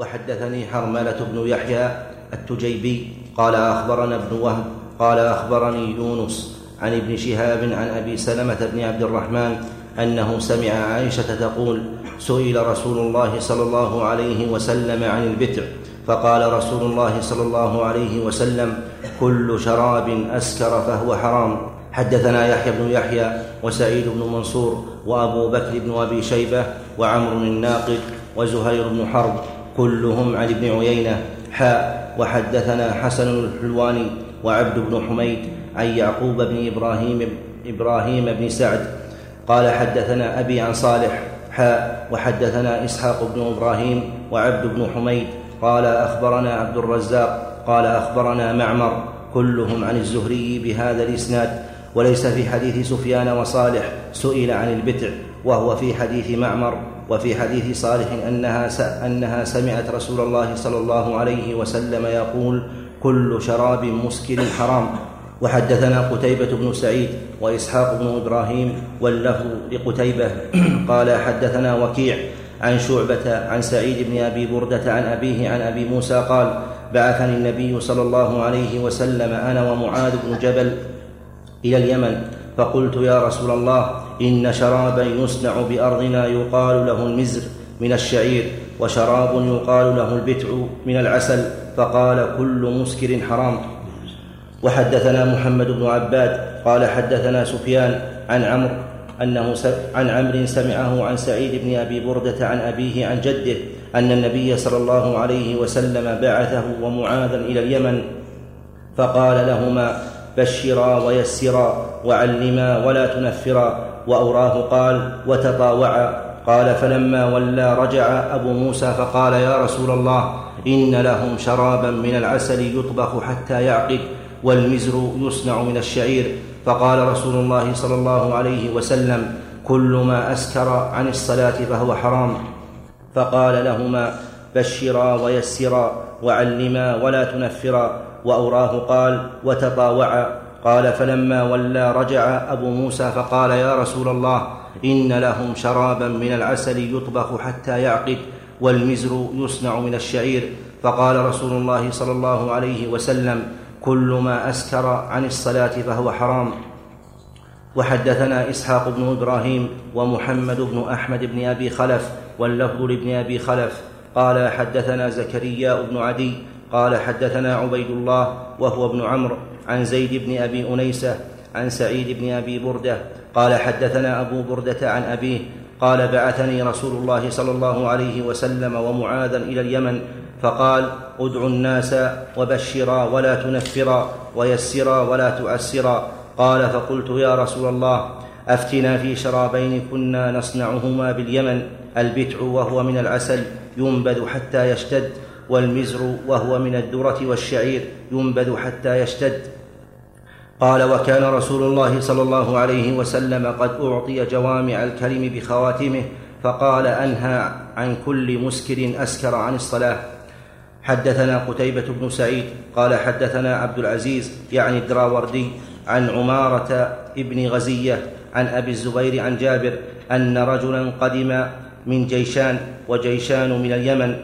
وحدثني حرملة بن يحيى التجيبي قال أخبرنا ابن وهب قال أخبرني يونس عن ابن شهاب عن أبي سلمة بن عبد الرحمن أنه سمع عائشة تقول سئل رسول الله صلى الله عليه وسلم عن البتع فقال رسول الله صلى الله عليه وسلم كل شراب أسكر فهو حرام. حدثنا يحيى بن يحيى وسعيد بن منصور وأبو بكر بن أبي شيبة وعمر الناقد وزهير بن حرب كلهم عن ابن عيينة حاء وحدثنا حسن الحلواني وعبد بن حميد عن يعقوب بن إبراهيم إبراهيم بن سعد. قال حدثنا أبي عن صالح حاء وحدثنا إسحاق بن إبراهيم وعبد بن حميد. قال أخبرنا عبد الرزاق قال أخبرنا معمر كلهم عن الزهري بهذا الإسناد وليس في حديث سفيان وصالح سئل عن البتع وهو في حديث معمر. وفي حديث صالح أنها, أنها سمعت رسول الله صلى الله عليه وسلم يقول كل شراب مسكر حرام. وحدثنا قتيبة بن سعيد وإسحاق بن إبراهيم واللفظ لقتيبة. قال حدثنا وكيع عن شعبة عن سعيد بن أبي بردة عن أبيه عن أبي موسى قال بعثني النبي صلى الله عليه وسلم أنا ومعاذ بن جبل إلى اليمن فقلت يا رسول الله إن شرابا يصنع بأرضنا يقال له المزر من الشعير وشراب يقال له البتع من العسل فقال كل مسكر حرام. وحدثنا محمد بن عباد قال حدثنا سفيان عن عمرو أنه عن عمرو سمعه عن سعيد بن أبي بردة عن أبيه عن جده أن النبي صلى الله عليه وسلم بعثه ومعاذا إلى اليمن فقال لهما بشرا ويسرا وعلما ولا تنفرا. وأوراه قال وتطاوعا. قال فلما ولى رجع أبو موسى فقال يا رسول الله إن لهم شرابا من العسل يطبخ حتى يعقد والمزر يصنع من الشعير. فقال رسول الله صلى الله عليه وسلم كل ما أسكر عن الصلاة فهو حرام. فقال لهما بشرا ويسرا وعلما ولا تنفرا. وأوراه قال وتطاوعا. قال فلما ولى رجع أبو موسى فقال يا رسول الله إن لهم شرابا من العسل يطبخ حتى يعقد والمزر يصنع من الشعير. فقال رسول الله صلى الله عليه وسلم كل ما أسكر عن الصلاة فهو حرام. وحدثنا إسحاق بن إبراهيم ومحمد بن أحمد بن أبي خلف واللفظ لابن أبي خلف. قال حدثنا زكريا بن عدي قال حدثنا عبيد الله وهو ابن عمرو عن زيد بن أبي أنيسة عن سعيد بن أبي بردة قال حدثنا أبو بردة عن أبيه قال بعثني رسول الله صلى الله عليه وسلم ومعاذا إلى اليمن فقال ادعوا الناس وبشرا ولا تنفرا ويسرا ولا تعسرا قال فقلت يا رسول الله أفتنا في شرابين كنا نصنعهما باليمن البتع وهو من العسل ينبذ حتى يشتد والمزر وهو من الذرة والشعير ينبذ حتى يشتد. قال وكان رسول الله صلى الله عليه وسلم قد أعطي جوامع الكلم بخواتمه فقال أنهى عن كل مسكر أسكر عن الصلاة. حدثنا قتيبة بن سعيد قال حدثنا عبد العزيز يعني الدراوردي عن عمارة ابن غزية عن أبي الزبير عن جابر أن رجلا قدم من جيشان وجيشان من اليمن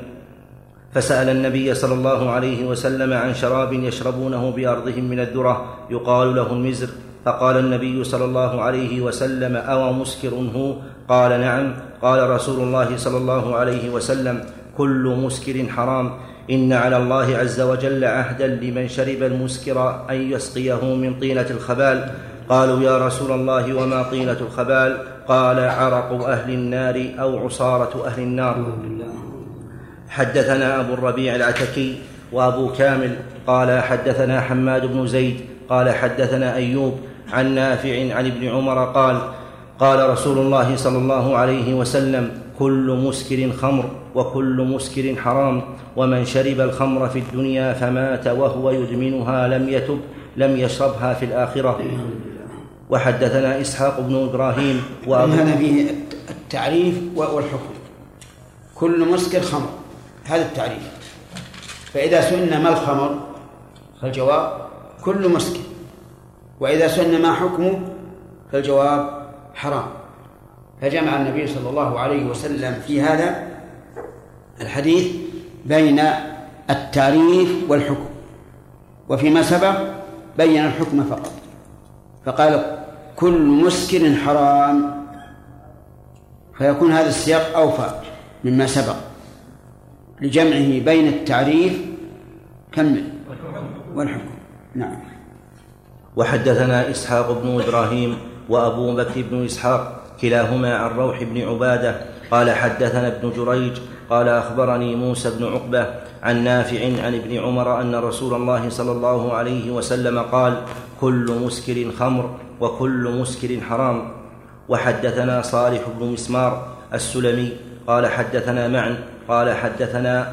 فسأل النبي صلى الله عليه وسلم عن شراب يشربونه بأرضهم من الذرة يقال له المزر. فقال النبي صلى الله عليه وسلم أو مسكر هو؟ قال نعم. قال رسول الله صلى الله عليه وسلم كل مسكر حرام. إن على الله عز وجل عهدا لمن شرب المسكر أن يسقيه من طينة الخبال. قالوا يا رسول الله وما طينة الخبال؟ قال عرق أهل النار أو عصارة أهل النار. حدثنا أبو الربيع العتكي وأبو كامل قال حدثنا حماد بن زيد قال حدثنا أيوب عن نافع عن ابن عمر قال قال رسول الله صلى الله عليه وسلم كل مسكر خمر وكل مسكر حرام ومن شرب الخمر في الدنيا فمات وهو يدمنها لم يتب لم يشربها في الآخرة. وحدثنا إسحاق بن إبراهيم وأبو هذا فيه التعريف والحكم. كل مسكر خمر. هذا التعريف. فإذا سئلنا ما الخمر فالجواب كل مسكر وإذا سئلنا ما حكمه فالجواب حرام. فجمع النبي صلى الله عليه وسلم في هذا الحديث بين التعريف والحكم. وفيما سبق بين الحكم فقط. فقال كل مسكر حرام. فيكون هذا السياق أوفى مما سبق. لجمعه بين التعريف. كمل. والحكم. نعم. وحدثنا إسحاق بن إبراهيم وأبو بكر بن إسحاق كلاهما عن روح بن عبادة قال حدثنا ابن جريج قال أخبرني موسى بن عقبة عن نافع عن ابن عمر أن رسول الله صلى الله عليه وسلم قال كل مسكر خمر وكل مسكر حرام. وحدثنا صالح بن مسمار السلمي قال حدثنا معا قال حدثنا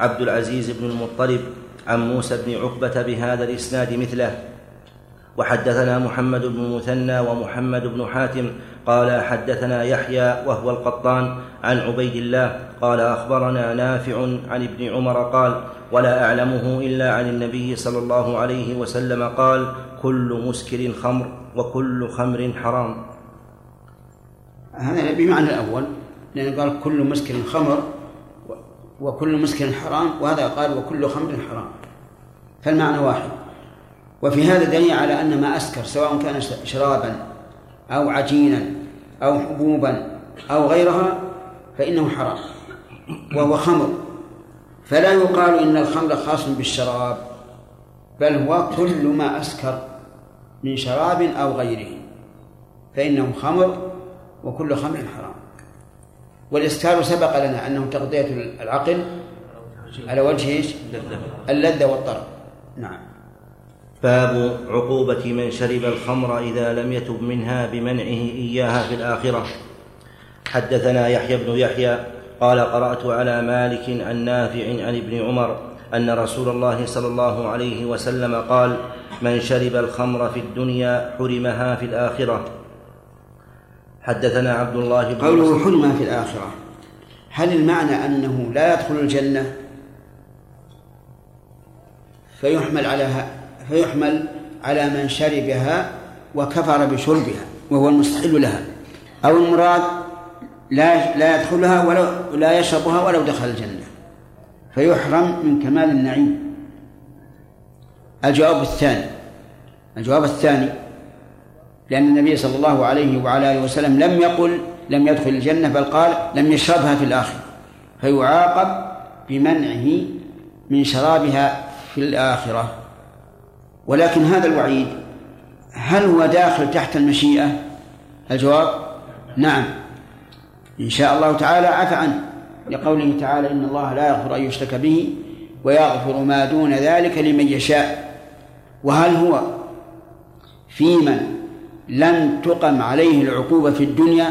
عبد العزيز بن المطلب عن موسى بن عقبة بهذا الإسناد مثله. وحدثنا محمد بن مثنى ومحمد بن حاتم قال حدثنا يحيى وهو القطان عن عبيد الله قال أخبرنا نافع عن ابن عمر قال ولا أعلمه إلا عن النبي صلى الله عليه وسلم قال كل مسكر خمر وكل خمر حرام هذا بمعنى الأول لأنه قال كل مسكر خمر وكل مسكر حرام وهذا قال وكل خمر حرام. فالمعنى واحد. وفي هذا دليل على أن ما أسكر سواء كان شرابا أو عجينا أو حبوبا أو غيرها فإنه حرام. وهو خمر. فلا يقال إن الخمر خاص بالشراب بل هو كل ما أسكر من شراب أو غيره. فإنه خمر وكل خمر حرام. والإسكار سبق لنا أنه تغذية العقل على وجه إيش؟ اللذة والطرب نعم. باب عقوبة من شرب الخمر إذا لم يتب منها بمنعه إياها في الآخرة. حدثنا يحيى بن يحيى قال قرأت على مالك عن نافع عن ابن عمر أن رسول الله صلى الله عليه وسلم قال من شرب الخمر في الدنيا حرمها في الآخرة. حدثنا عبد الله بن قوله حرمها في الآخرة. هل المعنى أنه لا يدخل الجنة؟ فيحمل على فيحمل على من شربها وكفر بشربها وهو المستحل لها. أو المراد لا لا يدخلها ولو لا يشربها ولو دخل الجنة. فيحرم من كمال النعيم. الجواب الثاني. الجواب الثاني لأن النبي صلى الله عليه وعلى آله وسلم لم يقل لم يدخل الجنة بل قال لم يشربها في الآخرة فيعاقب بمنعه من شرابها في الآخرة. ولكن هذا الوعيد هل هو داخل تحت المشيئة؟ الجواب نعم. إن شاء الله تعالى عفى عنه لقوله تعالى إن الله لا يغفر أن يشرك به ويغفر ما دون ذلك لمن يشاء. وهل هو في من لم تقم عليه العقوبة في الدنيا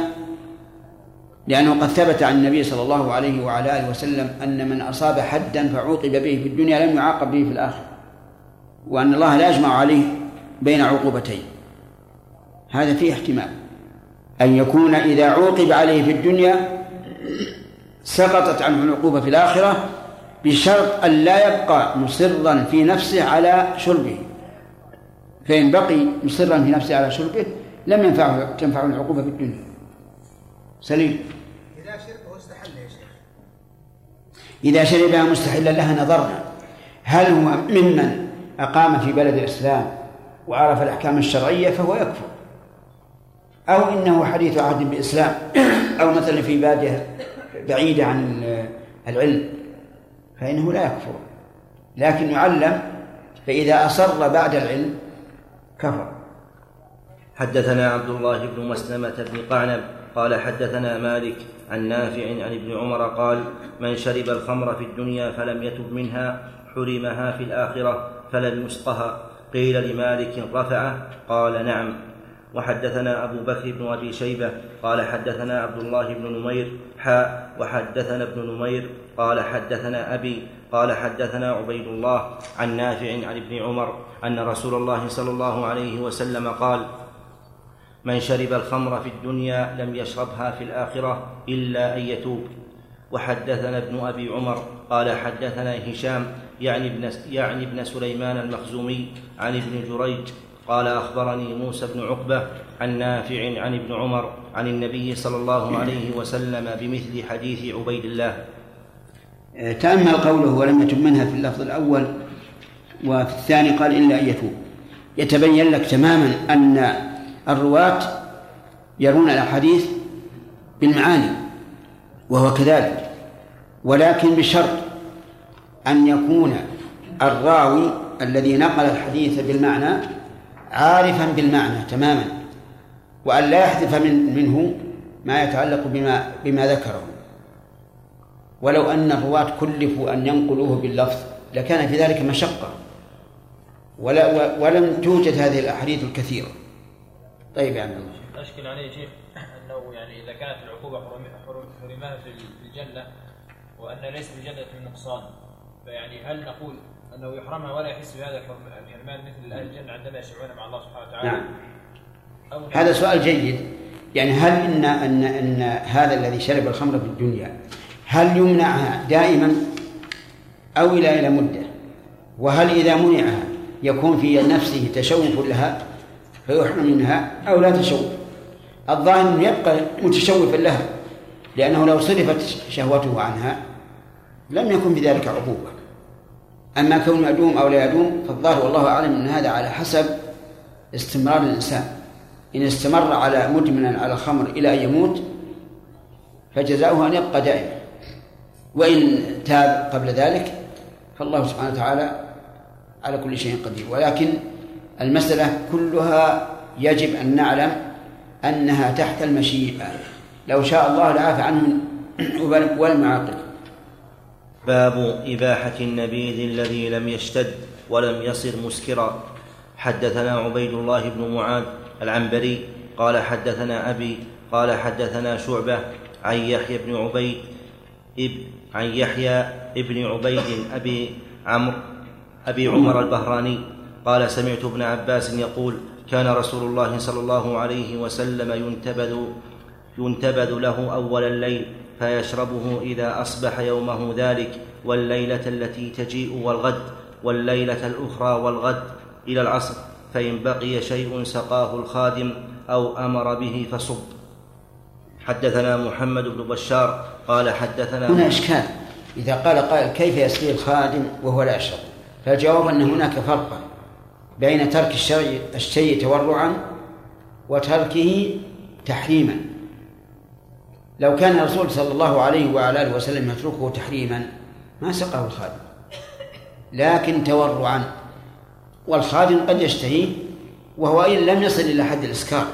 لأنه قد ثبت عن النبي صلى الله عليه وعلى آله وسلم أن من أصاب حدا فعوقب به في الدنيا لم يعاقب به في الآخرة وأن الله لا يجمع عليه بين عقوبتين. هذا فيه احتمال. أن يكون إذا عوقب عليه في الدنيا سقطت عنه العقوبة في الآخرة بشرط أن لا يبقى مصرا في نفسه على شربه. فإن بقي مصرا في نفسه على شربه لم ينفعه تنفعه العقوبة في الدنيا. سليم. إذا شربه استحل يا شيخ. إذا شربها مستحلا لها نظرنا. هل هو ممن أقام في بلد الإسلام وعرف الأحكام الشرعية فهو يكفر. أو إنه حديث عهد بالإسلام أو مثلا في بادية بعيدة عن العلم. فإنه لا يكفر. لكن يعلم فإذا أصر بعد العلم كفر. حدثنا عبد الله بن مسلمة بن قعنب قال حدثنا مالك عن نافع عن ابن عمر قال من شرب الخمر في الدنيا فلم يتب منها حرمها في الآخرة فلن يسقها. قيل لمالك رفعه؟ قال نعم. وحدثنا أبو بكر بن أبي شيبة قال حدثنا عبد الله بن نمير حاء وحدثنا ابن نمير قال حدثنا أبي قال حدثنا عبيد الله عن نافع عن ابن عمر أن رسول الله صلى الله عليه وسلم قال من شرب الخمر في الدنيا لم يشربها في الآخرة إلا أن يتوب. وحدثنا ابن أبي عمر قال حدثنا هشام يعني ابن يعني ابن سليمان المخزومي عن ابن جريج قال أخبرني موسى بن عقبة عن نافع عن ابن عمر عن النبي صلى الله عليه وسلم بمثل حديث عبيد الله. تأمل قوله ولم يتب منها في اللفظ الأول وفي الثاني قال إلا أن يتوب. يتبين لك تماما أن الرواة يرون الأحاديث بالمعاني وهو كذلك. ولكن بشرط أن يكون الراوي الذي نقل الحديث بالمعنى عارفا بالمعنى تماما وأن لا يحذف من منه ما يتعلق بما بما ذكره. ولو أن الرواة كلفوا أن ينقلوه باللفظ لكان في ذلك مشقة. ولا ولم توجد هذه الأحاديث الكثيرة. طيب يا عبد الله. أشكل عليه شيخ أنه يعني إذا كانت العقوبة حرمها في الجنة وأن ليس في الجنة من نقصان فيعني هل نقول أنه يحرمها ولا يحس بهذا الحرمان مثل أهل الجنة عندما يشعرون مع الله سبحانه وتعالى؟ نعم. هذا سؤال جيد. يعني هل إن أن أن هذا الذي شرب الخمر في الدنيا هل يمنعها دائما أو إلى إلى مدة؟ وهل إذا منعها يكون في نفسه تشوف لها فيحرم منها أو لا تشوف الظاهر أنه يبقى متشوفا لها لأنه لو صرفت شهوته عنها لم يكن بذلك عقوبة. أما كونه يدوم أو لا يدوم فالظاهر والله أعلم أن هذا على حسب استمرار الإنسان. إن استمر على مدمنا على الخمر إلى أن يموت فجزاؤه أن يبقى دائما. وإن تاب قبل ذلك فالله سبحانه وتعالى على كل شيء قدير. ولكن المسألة كلها يجب أن نعلم أنها تحت المشيئة. لو شاء الله لعاف عنهم والمعاقب. باب إباحة النبيذ الذي لم يشتد ولم يصر مسكرا. حدثنا عبيد الله بن معاذ العنبري قال حدثنا أبي قال حدثنا شعبة عن يحيى بن عبيد عن يحيى ابن عبيد أبي عمرو أبي عمر البهراني. قال سمعت ابن عباس يقول كان رسول الله صلى الله عليه وسلم ينتبذ ينتبذ له أول الليل فيشربه إذا أصبح يومه ذلك والليلة التي تجيء والغد والليلة الأخرى والغد إلى العصر فإن بقي شيء سقاه الخادم أو أمر به فصب. حدثنا محمد بن بشار قال حدثنا هنا إشكال. إذا قال قائل كيف يسقي الخادم وهو لا يشرب؟ فالجواب أن هناك فرقا بين ترك الشيء الشيء تورعا وتركه تحريما. لو كان الرسول صلى الله عليه وعلى آله وسلم يتركه تحريما ما سقاه الخادم. لكن تورعا. والخادم قد يشتهيه وهو إن لم يصل إلى حد الإسكار.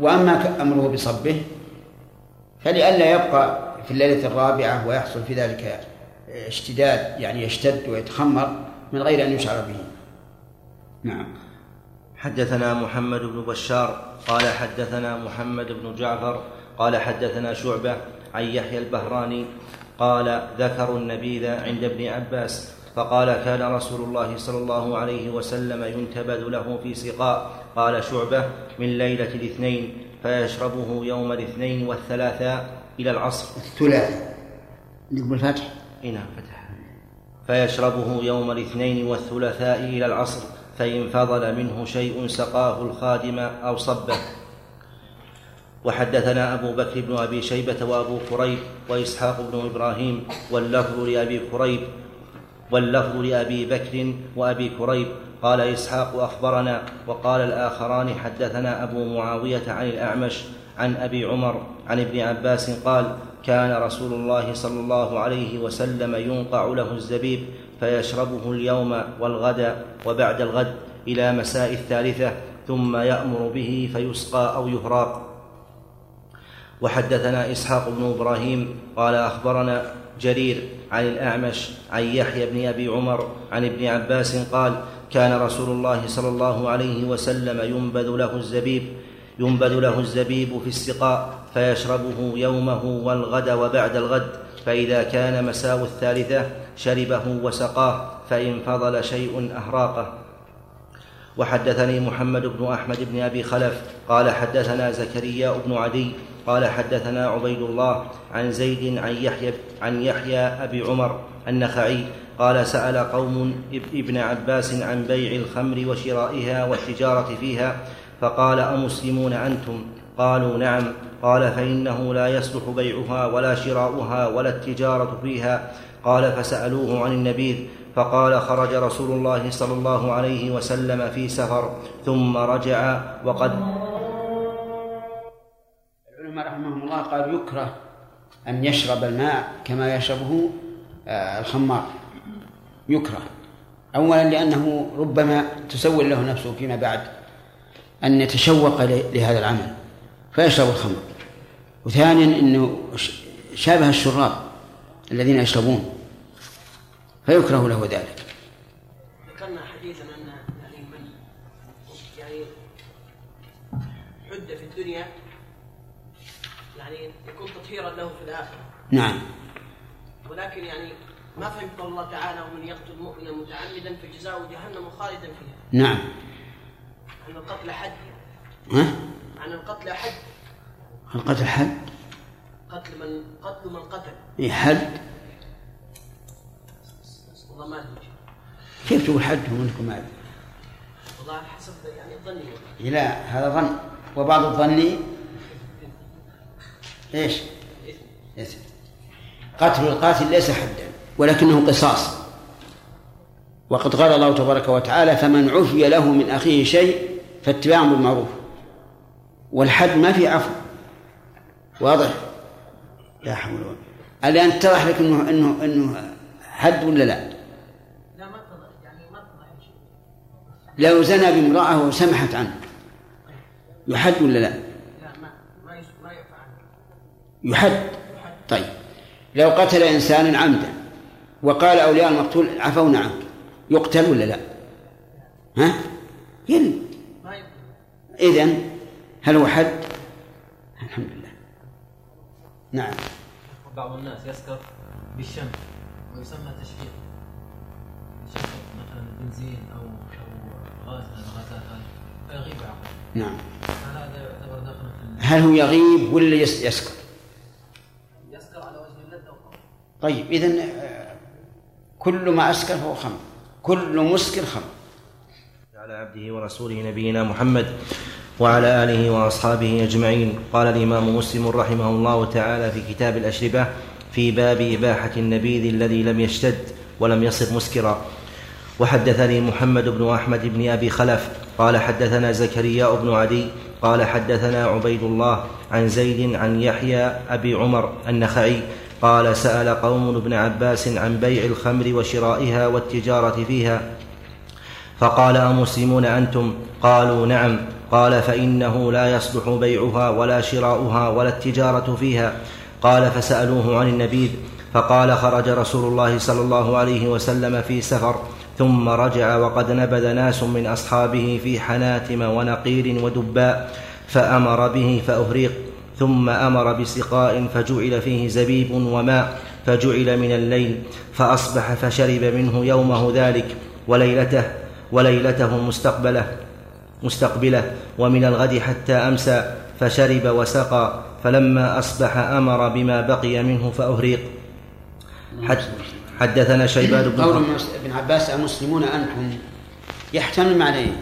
وأما أمره بصبه فلئلا يبقى في الليلة الرابعة ويحصل في ذلك اشتداد يعني يشتد ويتخمر من غير أن يشعر به. نعم. حدثنا محمد بن بشار قال حدثنا محمد بن جعفر قال حدثنا شعبة عن يحيى البهراني قال ذكروا النبيذ عند ابن عباس فقال كان رسول الله صلى الله عليه وسلم ينتبذ له في سقاء قال شعبة من ليلة الاثنين فيشربه يوم الاثنين والثلاثاء إلى العصر. الثلاثاء نقول فتح إيه نعم فتح. فيشربه يوم الاثنين والثلاثاء إلى العصر فإن فضل منه شيء سقاه الخادم أو صبه. وحدثنا أبو بكر بن أبي شيبة وأبو كريب وإسحاق بن إبراهيم واللفظ لأبي كريب واللفظ لأبي بكر وأبي كريب. قال إسحاق أخبرنا وقال الآخران حدثنا أبو معاوية عن الأعمش عن أبي عمر عن ابن عباس قال كان رسول الله صلى الله عليه وسلم ينقع له الزبيب فيشربه اليوم والغد وبعد الغد إلى مساء الثالثة ثم يأمر به فيسقى أو يهراق. وحدثنا إسحاق بن إبراهيم قال أخبرنا جرير عن الأعمش عن يحيى بن أبي عمر عن ابن عباس قال كان رسول الله صلى الله عليه وسلم ينبذ له الزبيب ينبذ له الزبيب في السقاء فيشربه يومه والغد وبعد الغد فإذا كان مساء الثالثة شربه وسقاه فإن فضل شيء أهراقه. وحدثني محمد بن أحمد بن أبي خلف قال حدثنا زكريا بن عدي قال حدثنا عبيد الله عن زيد عن يحيى عن يحيى أبي عمر النخعي قال سأل قوم ابن عباس عن بيع الخمر وشرائها والتجارة فيها فقال أمسلمون أنتم؟ قالوا نعم. قال فإنه لا يصلح بيعها ولا شراؤها ولا التجارة فيها. قال فسألوه عن النبيذ فقال خرج رسول الله صلى الله عليه وسلم في سفر ثم رجع وقد العلماء رحمهم الله قالوا يكره أن يشرب الماء كما يشربه آه، الخمار. يكره. أولا لأنه ربما تسول له نفسه فيما بعد أن يتشوق لهذا العمل فيشرب الخمر. وثانيا أنه شابه الشراب الذين يشربون. فيكره له ذلك. ذكرنا حديثا أن يعني من يعني حد في الدنيا يعني يكون تطهيرا له في الآخرة. نعم. ولكن يعني ما فهمت قول الله تعالى ومن يقتل مؤمنا متعمدا فجزاؤه جهنم خالدا فيها. نعم. عن القتل حد. ها؟ عن القتل حد. القتل حد؟ قتل من قتل من قتل. إيه حد؟ والله ما ادري كيف تقول حد ومنكم ما أدري والله حسب يعني ظني لا هذا ظن. وبعض الظن إيش؟ إثم قتل القاتل ليس حدا ولكنه قصاص. وقد قال الله تبارك وتعالى فمن عفي له من أخيه شيء فاتباع بالمعروف. والحد ما في عفو. واضح؟ لا حول ولا قوة. الآن اتضح لك انه انه إنه حد ولا لا؟ لا ما اتضح يعني ما اتضح شيء لو زنى بامرأة وسمحت عنه يحد ولا لا؟ يحد طيب لو قتل إنسانا عمدا وقال أولياء المقتول عفونا عنك يقتل ولا لا؟ ها؟ يل إذن هل هو حد؟ الحمد لله نعم بعض الناس يسكر بالشم ويسمى يشرب مثلا بنزين أو نعم. هل هذا يعتبر داخلا في هل هو يغيب ولا يس- يسكر؟ يسكر على وجه اللذة طيب إذن آه، كل ما أسكر فهو خمر. كل مسكر خمر. على عبده ورسوله نبينا محمد وعلى آله وأصحابه أجمعين. قال الإمام مسلم رحمه الله تعالى في كتاب الأشربة في باب إباحة النبيذ الذي لم يشتد ولم يصر مسكرا. وحدثني محمد بن أحمد بن أبي خلف قال حدثنا زكريا بن عدي قال حدثنا عبيد الله عن زيد عن يحيى أبي عمر النخعي قال سأل قوم ابن عباس عن بيع الخمر وشرائها والتجارة فيها فقال أمسلمون أنتم؟ قالوا نعم. قال فإنه لا يصلح بيعها ولا شراؤها ولا التجارة فيها. قال فسألوه عن النبيذ فقال خرج رسول الله صلى الله عليه وسلم في سفر ثم رجع وقد نبذ ناس من أصحابه في حناتم ونقير ودباء فأمر به فأهريق ثم أمر بسقاء فجعل فيه زبيب وماء فجعل من الليل فأصبح فشرب منه يومه ذلك وليلته وليلته مستقبله مستقبله ومن الغد حتى أمسى فشرب وسقى فلما أصبح أمر بما بقي منه فأهريق. حد حدثنا شيبان بن قول ابن عباس المسلمون أنتم يحتمل معنيين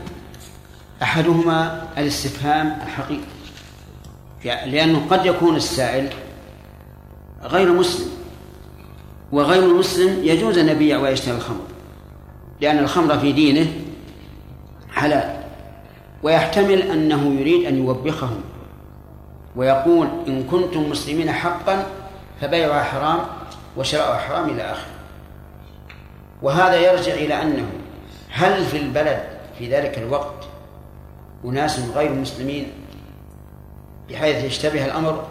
أحدهما الاستفهام الحقيقي لأنه قد يكون السائل غير مسلم وغير المسلم يجوز أن يبيع ويشتري الخمر لأن الخمر في دينه حلال ويحتمل أنه يريد أن يوبخهم ويقول إن كنتم مسلمين حقا فبيعها حرام وشراؤها حرام إلى آخره. وهذا يرجع إلى أنه هل في البلد في ذلك الوقت أناس غير مسلمين بحيث يشتبه الأمر؟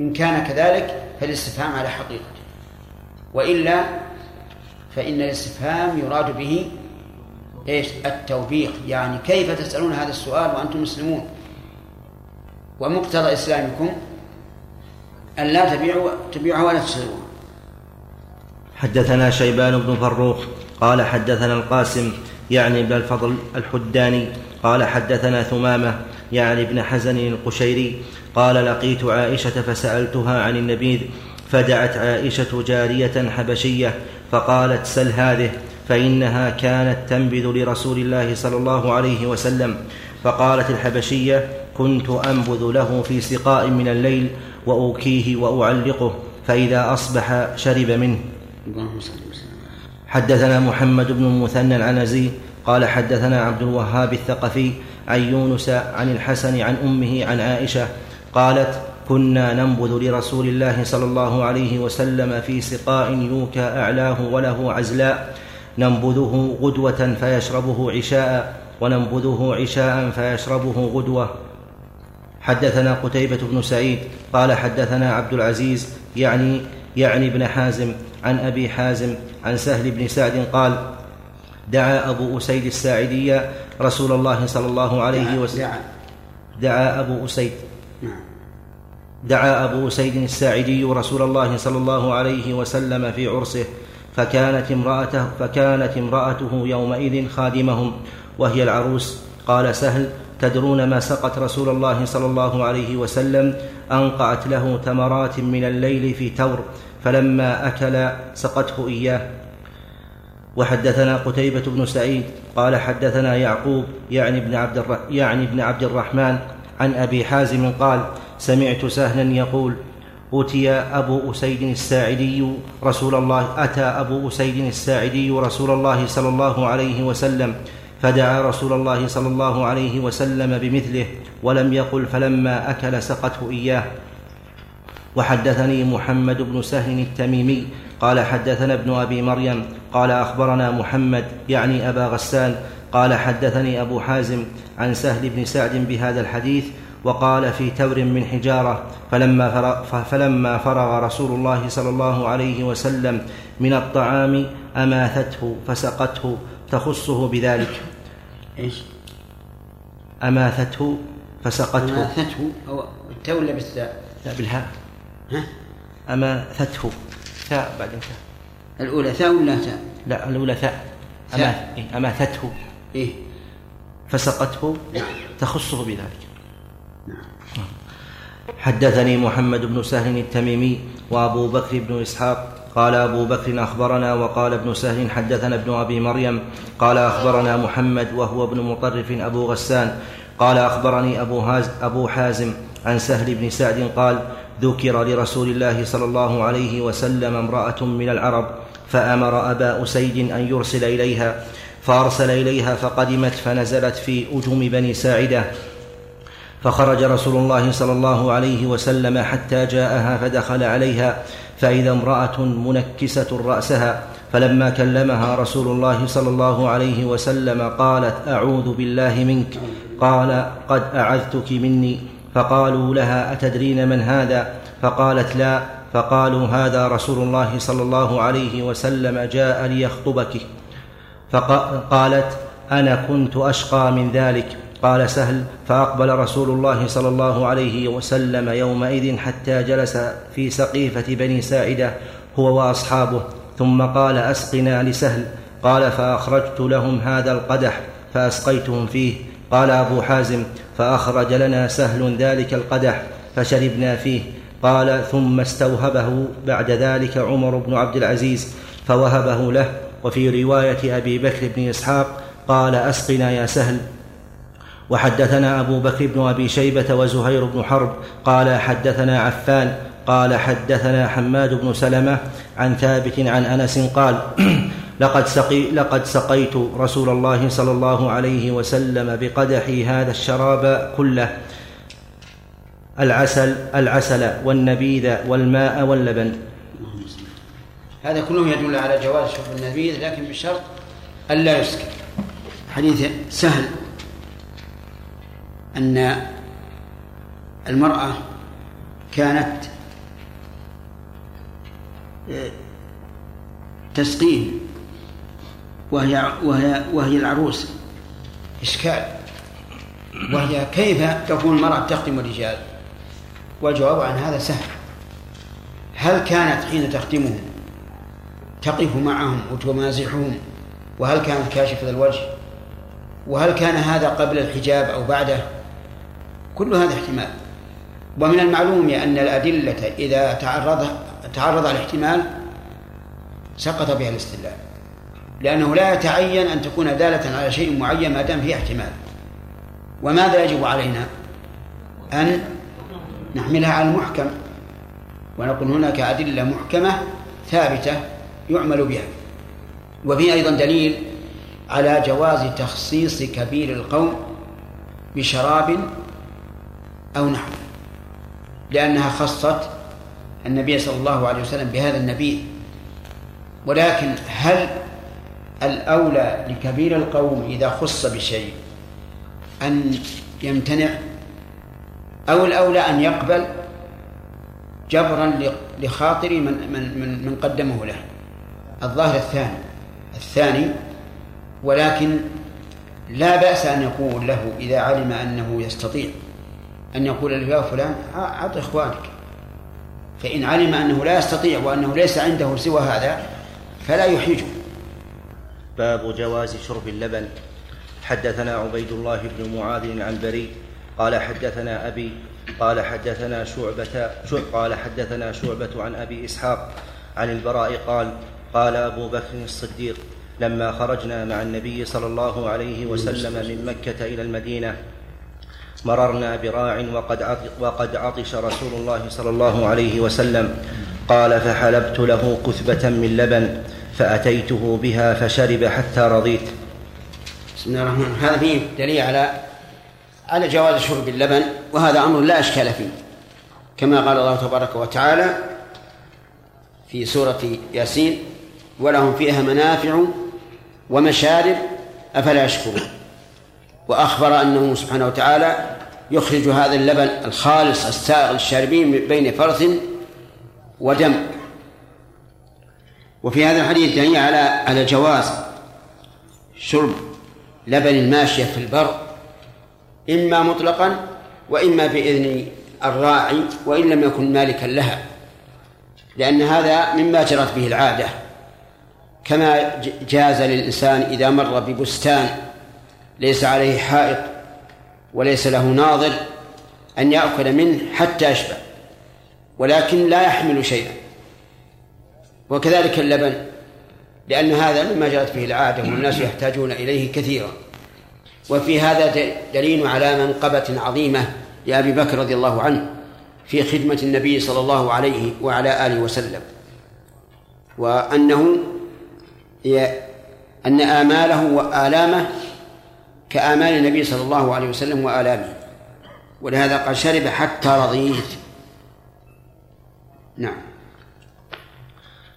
إن كان كذلك فالاستفهام على حقيقته وإلا فإن الاستفهام يراد به إيش؟ التوبيخ. يعني كيف تسألون هذا السؤال وأنتم مسلمون؟ ومقتضى إسلامكم أن لا تبيعوا تبيعها ولا تشتروها حدثنا شيبان بن فروخ قال حدثنا القاسم يعني ابن الفضل الحداني قال حدثنا ثمامة يعني ابن حزن القشيري قال لقيت عائشة فسألتها عن النبيذ فدعت عائشة جارية حبشية فقالت سل هذه فإنها كانت تنبذ لرسول الله صلى الله عليه وسلم فقالت الحبشية كنت أنبذ له في سقاء من الليل وأوكيه وأعلقه فإذا أصبح شرب منه. اللهم صل وسلم. حدثنا محمد بن المثنى العنزي قال حدثنا عبد الوهاب الثقفي عن يونس عن الحسن عن أمه عن عائشة قالت كنا ننبذ لرسول الله صلى الله عليه وسلم في سقاء يوكى أعلاه وله عزلاء. ننبذه غدوة فيشربه عشاء وننبذه عشاء فيشربه غدوة. حدثنا قتيبة بن سعيد قال حدثنا عبد العزيز يعني يعني ابن حازم عن أبي حازم عن سهل بن سعد قال دعا أبو أسيد الساعدي رسول الله صلى الله عليه وسلم. دعا. أبو أسيد. نعم. دعا أبو أسيد الساعدي رسول الله صلى الله عليه وسلم في عرسه فكانت امرأته فكانت امرأته يومئذ خادمهم وهي العروس. قال سهل تدرون ما سقت رسول الله صلى الله عليه وسلم؟ أنقعت له تمرات من الليل في تور فلما أكل سقته إياه. وحدثنا قتيبة بن سعيد قال حدثنا يعقوب يعني ابن عبد الر... يعني ابن عبد الرحمن عن أبي حازم قال سمعت سهلا يقول أتي أبو أسيد الساعدي رسول الله أتى أبو أسيد الساعدي رسول الله صلى الله عليه وسلم فدعا رسول الله صلى الله عليه وسلم بمثله ولم يقل فلما أكل سقته إياه. وحدثني محمد بن سهل التميمي قال حدثنا ابن أبي مريم قال أخبرنا محمد يعني أبا غسان قال حدثني أبو حازم عن سهل بن سعد بهذا الحديث وقال في تور من حجارة فلما فرغ, فلما فرغ رسول الله صلى الله عليه وسلم من الطعام أماثته فسقته تخصه بذلك إيش؟ أماثته فسقته أماثته أو التاء ولا بالثاء؟ بالهاء ها؟ اماثته ثاء بعدين ثاء. الأولى ثاء ولا تاء؟ لا الأولى ثاء. ثاء. أماث إيه، أماثته إيه. فسقته تخصه بذلك. حدثني محمد بن سهل التميمي وأبو بكر بن إسحاق. قال أبو بكر أخبرنا وقال ابن سهل حدثنا ابن أبي مريم. قال أخبرنا محمد وهو ابن مطرف أبو غسان. قال أخبرني أبو, هاز أبو حازم عن سهل بن سعد قال ذكر لرسول الله صلى الله عليه وسلم امرأة من العرب فأمر أبا أسيد أن يرسل إليها فأرسل إليها فقدمت فنزلت في أجم بني ساعدة. فخرج رسول الله صلى الله عليه وسلم حتى جاءها فدخل عليها فإذا امرأة منكسة رأسها فلما كلمها رسول الله صلى الله عليه وسلم قالت أعوذ بالله منك قال قد أعذتك مني. فقالوا لها أتدرين من هذا؟ فقالت لا. فقالوا هذا رسول الله صلى الله عليه وسلم جاء ليخطبك. فقالت أنا كنت أشقى من ذلك. قال سهل فأقبل رسول الله صلى الله عليه وسلم يومئذ حتى جلس في سقيفة بني ساعدة هو وأصحابه. ثم قال أسقنا لسهل. قال فأخرجت لهم هذا القدح فأسقيتهم فيه. قال أبو حازم فأخرج لنا سهل ذلك القدح فشربنا فيه. قال ثم استوهبه بعد ذلك عمر بن عبد العزيز فوهبه له. وفي رواية أبي بكر بن إسحاق قال أسقنا يا سهل. وحدثنا أبو بكر بن أبي شيبة وزهير بن حرب قال حدثنا عفان. قال حدثنا حماد بن سلمة عن ثابت عن أنس قال لقد, سقي لقد سقيت رسول الله صلى الله عليه وسلم بقدحي هذا الشراب كله. العسل العسل والنبيذ والماء واللبن. هذا كله يدل على جواز شرب النبيذ لكن بشرط ألا يسكر حديث سهل. أن المرأة كانت آه، تسقيه. وهي وهي وهي العروس. إشكال. وهي كيف تكون المرأة تخدم الرجال؟ والجواب عن هذا سهل. هل كانت حين تخدمهم تقف معهم وتمازحهم؟ وهل كانت كاشفة الوجه؟ وهل كان هذا قبل الحجاب أو بعده؟ كل هذا احتمال. ومن المعلوم أن الأدلة إذا تعرض تعرض الاحتمال سقط بها الاستدلال. لأنه لا يتعين أن تكون دالة على شيء معين ما دام فيه احتمال. وماذا يجب علينا؟ أن نحملها على المحكم. ونقول هناك أدلة محكمة ثابتة يعمل بها. وفي أيضا دليل على جواز تخصيص كبير القوم بشراب أو نحو لأنها خصت النبي صلى الله عليه وسلم بهذا النبي. ولكن هل الأولى لكبير القوم إذا خص بشيء أن يمتنع أو الأولى أن يقبل جبرا لخاطر من من من, من قدمه له. الظاهر الثاني. الثاني ولكن لا بأس أن يقول له إذا علم أنه يستطيع أن يقول له يا فلان أعط إخوانك. فإن علم أنه لا يستطيع وأنه ليس عنده سوى هذا فلا يحرجه باب جواز شرب اللبن. حدثنا عبيد الله بن معاذ العنبري قال حدثنا أبي قال حدثنا شعبة قال حدثنا شعبة عن أبي إسحاق عن البراء قال قال أبو بكر الصديق لما خرجنا مع النبي صلى الله عليه وسلم من مكة إلى المدينة مررنا براع وقد وقد عطش رسول الله صلى الله عليه وسلم. قال فحلبت له كثبة من لبن. فأتيته بها فشرب حتى رضيت. بسم الله الرحمن الرحيم. هذا فيه دليل على على جواز شرب اللبن وهذا أمر لا أشكال فيه. كما قال الله تبارك وتعالى في سورة ياسين ولهم فيها منافع ومشارب أفلا يشكرون. وأخبر أنه سبحانه وتعالى يخرج هذا اللبن الخالص السائغ للشاربين بين فرث ودم. وفي هذا الحديث دليل على على جواز شرب لبن الماشية في البر إما مطلقا وإما بإذن الراعي وإن لم يكن مالكا لها لأن هذا مما جرت به العادة. كما جاز للإنسان إذا مر ببستان ليس عليه حائط وليس له ناظر أن يأكل منه حتى يشبع ولكن لا يحمل شيئا. وكذلك اللبن لأن هذا مما جرت به العادة والناس يحتاجون إليه كثيرا. وفي هذا دليل على منقبة عظيمة لأبي بكر رضي الله عنه في خدمة النبي صلى الله عليه وعلى آله وسلم. وأنه أن آماله وآلامه كآمال النبي صلى الله عليه وسلم وآلامه. ولهذا قال شرب حتى رضيت. نعم.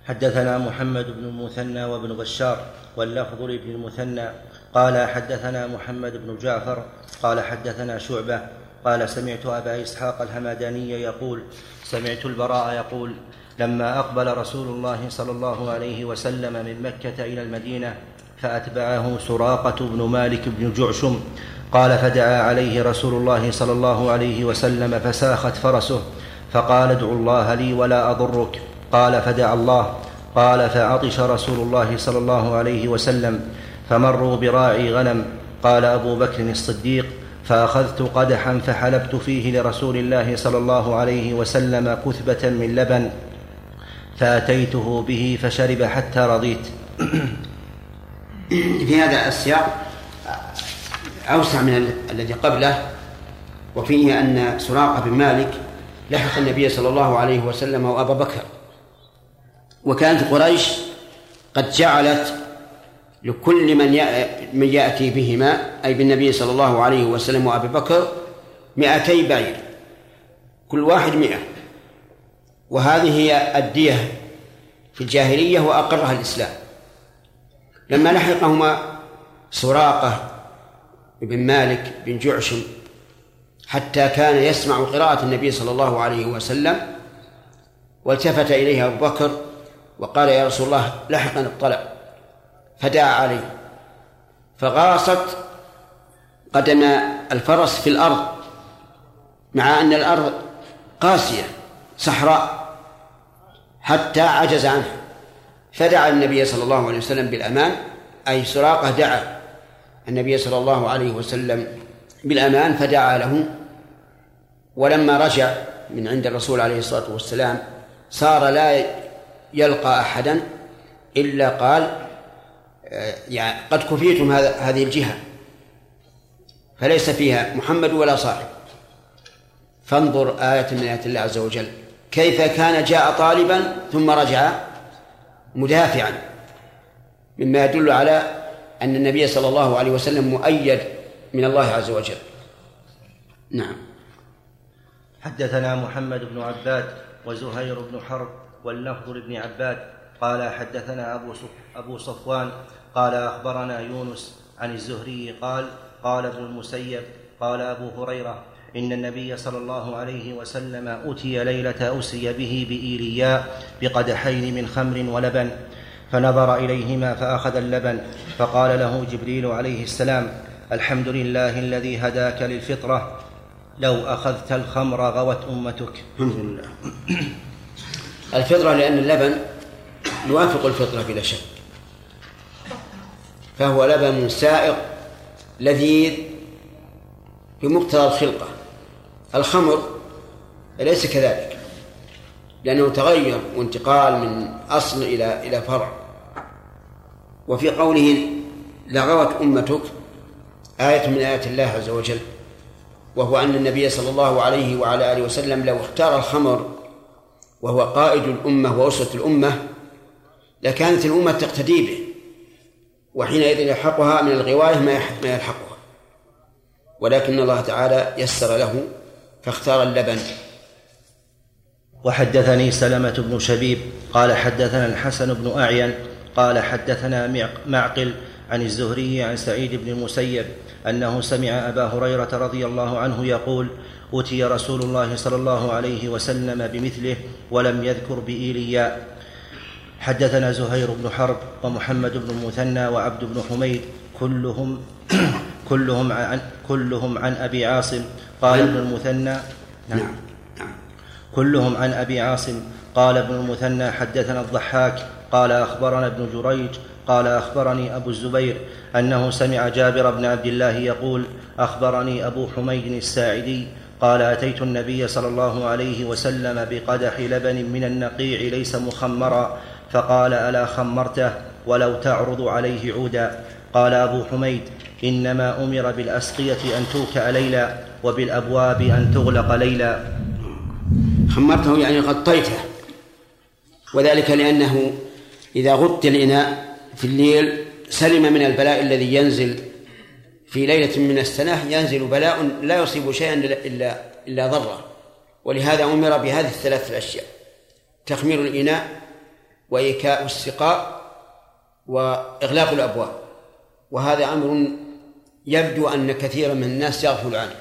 حدثنا محمد بن المثنى وابن بشار واللفظ لابن المثنى. قال حدثنا محمد بن جعفر قال حدثنا شعبة قال سمعت أبا إسحاق الهمداني يقول سمعت البراء يقول لما أقبل رسول الله صلى الله عليه وسلم من مكة إلى المدينة فأتبعه سراقة بن مالك بن جعشم. قال فدعا عليه رسول الله صلى الله عليه وسلم فساخت فرسه فقال ادعو الله لي ولا أضرك. قال فدعا الله. قال فعطش رسول الله صلى الله عليه وسلم فمروا براعي غنم. قال أبو بكر الصديق فأخذت قدحا فحلبت فيه لرسول الله صلى الله عليه وسلم كثبة من لبن فأتيته به فشرب حتى رضيت. في هذا السياق أوسع من الذي قبله وفيه أن سراقة بن مالك لحق النبي صلى الله عليه وسلم وابا بكر. وكانت قريش قد جعلت لكل من من يأتي بهما أي بالنبي صلى الله عليه وسلم وأبي بكر مئتي بعير. كل واحد مئة. وهذه هي الدية في الجاهلية وأقرها الإسلام. لما لحقهما سراقة بن مالك بن جعشم حتى كان يسمع قراءة النبي صلى الله عليه وسلم والتفت إليه أبو بكر وقال يا رسول الله لحقنا الطلب. فدعا عليه فغاصت قدم الفرس في الأرض مع أن الأرض قاسية صحراء حتى عجز عنها. فدعا النبي صلى الله عليه وسلم بالأمان أي سراقة دعا النبي صلى الله عليه وسلم بالأمان فدعا له. ولما رجع من عند الرسول عليه الصلاة والسلام صار لا يلقى أحدا إلا قال يعني قد كفيتم هذه الجهة فليس فيها محمد ولا صاحب. فانظر آية من آيات الله عز وجل. كيف كان جاء طالبا ثم رجع مدافعا. مما يدل على أن النبي صلى الله عليه وسلم مؤيد من الله عز وجل. نعم. حدثنا محمد بن عباد وزهير بن حرب واللفظ لابن عباد قال حدثنا أبو أبو صفوان قال أخبرنا يونس عن الزهري قال قال ابن المسيب قال أبو هريرة إن النبي صلى الله عليه وسلم أتي ليلة أسري به بإيلياء بقدحين من خمر ولبن فنظر إليهما فأخذ اللبن فقال له جبريل عليه السلام الحمد لله الذي هداك للفطرة لو أخذت الخمر غوت أمتك. الحمد لله. الفطرة لأن اللبن يوافق الفطرة بلا شك. فهو لبن سائق لذيذ بمقتضى الخلقة. الخمر ليس كذلك لأنه تغير وانتقال من أصل إلى إلى فرع. وفي قوله لغوت أمتك آية من آيات الله عز وجل وهو أن النبي صلى الله عليه وعلى آله وسلم لو اختار الخمر وهو قائد الأمة وأسرة الأمة لكانت الأمة تقتدي به وحينئذ يلحقها من الغواية ما يلحقها. ولكن الله تعالى يسر له فاختار اللبن. وحدثني سلمة بن شبيب قال حدثنا الحسن بن أعين قال حدثنا معقل عن الزهري عن سعيد بن المسيب أنه سمع أبا هريرة رضي الله عنه يقول أتي رسول الله صلى الله عليه وسلم بمثله ولم يذكر بإيلياء حدثنا زهير بن حرب ومحمد بن المثنى وعبد بن حميد كلهم كلهم عن كلهم عن أبي عاصم. قال ابن المثنى نعم. كلهم عن أبي عاصم. قال ابن المثنى حدثنا الضحاك. قال أخبرنا ابن جريج. قال أخبرني أبو الزبير أنه سمع جابر بن عبد الله يقول أخبرني أبو حميد الساعدي قال أتيت النبي صلى الله عليه وسلم بقدح لبن من النقيع ليس مخمرا فقال ألا خمرته ولو تعرض عليه عودا. قال أبو حميد إنما أمر بالأسقية أن توكا ليلا وبالأبواب أن تغلق ليلا. خمرته يعني غطيته وذلك لأنه إذا غطي الإناء في الليل سلم من البلاء الذي ينزل في ليلة من السنة ينزل بلاء لا يصيب شيئا الا الا ضره ولهذا أمر بهذه الثلاث الأشياء تخمير الإناء وإيكاء السقاء وإغلاق الأبواب. وهذا أمر يبدو أن كثيرا من الناس يغفل عنه.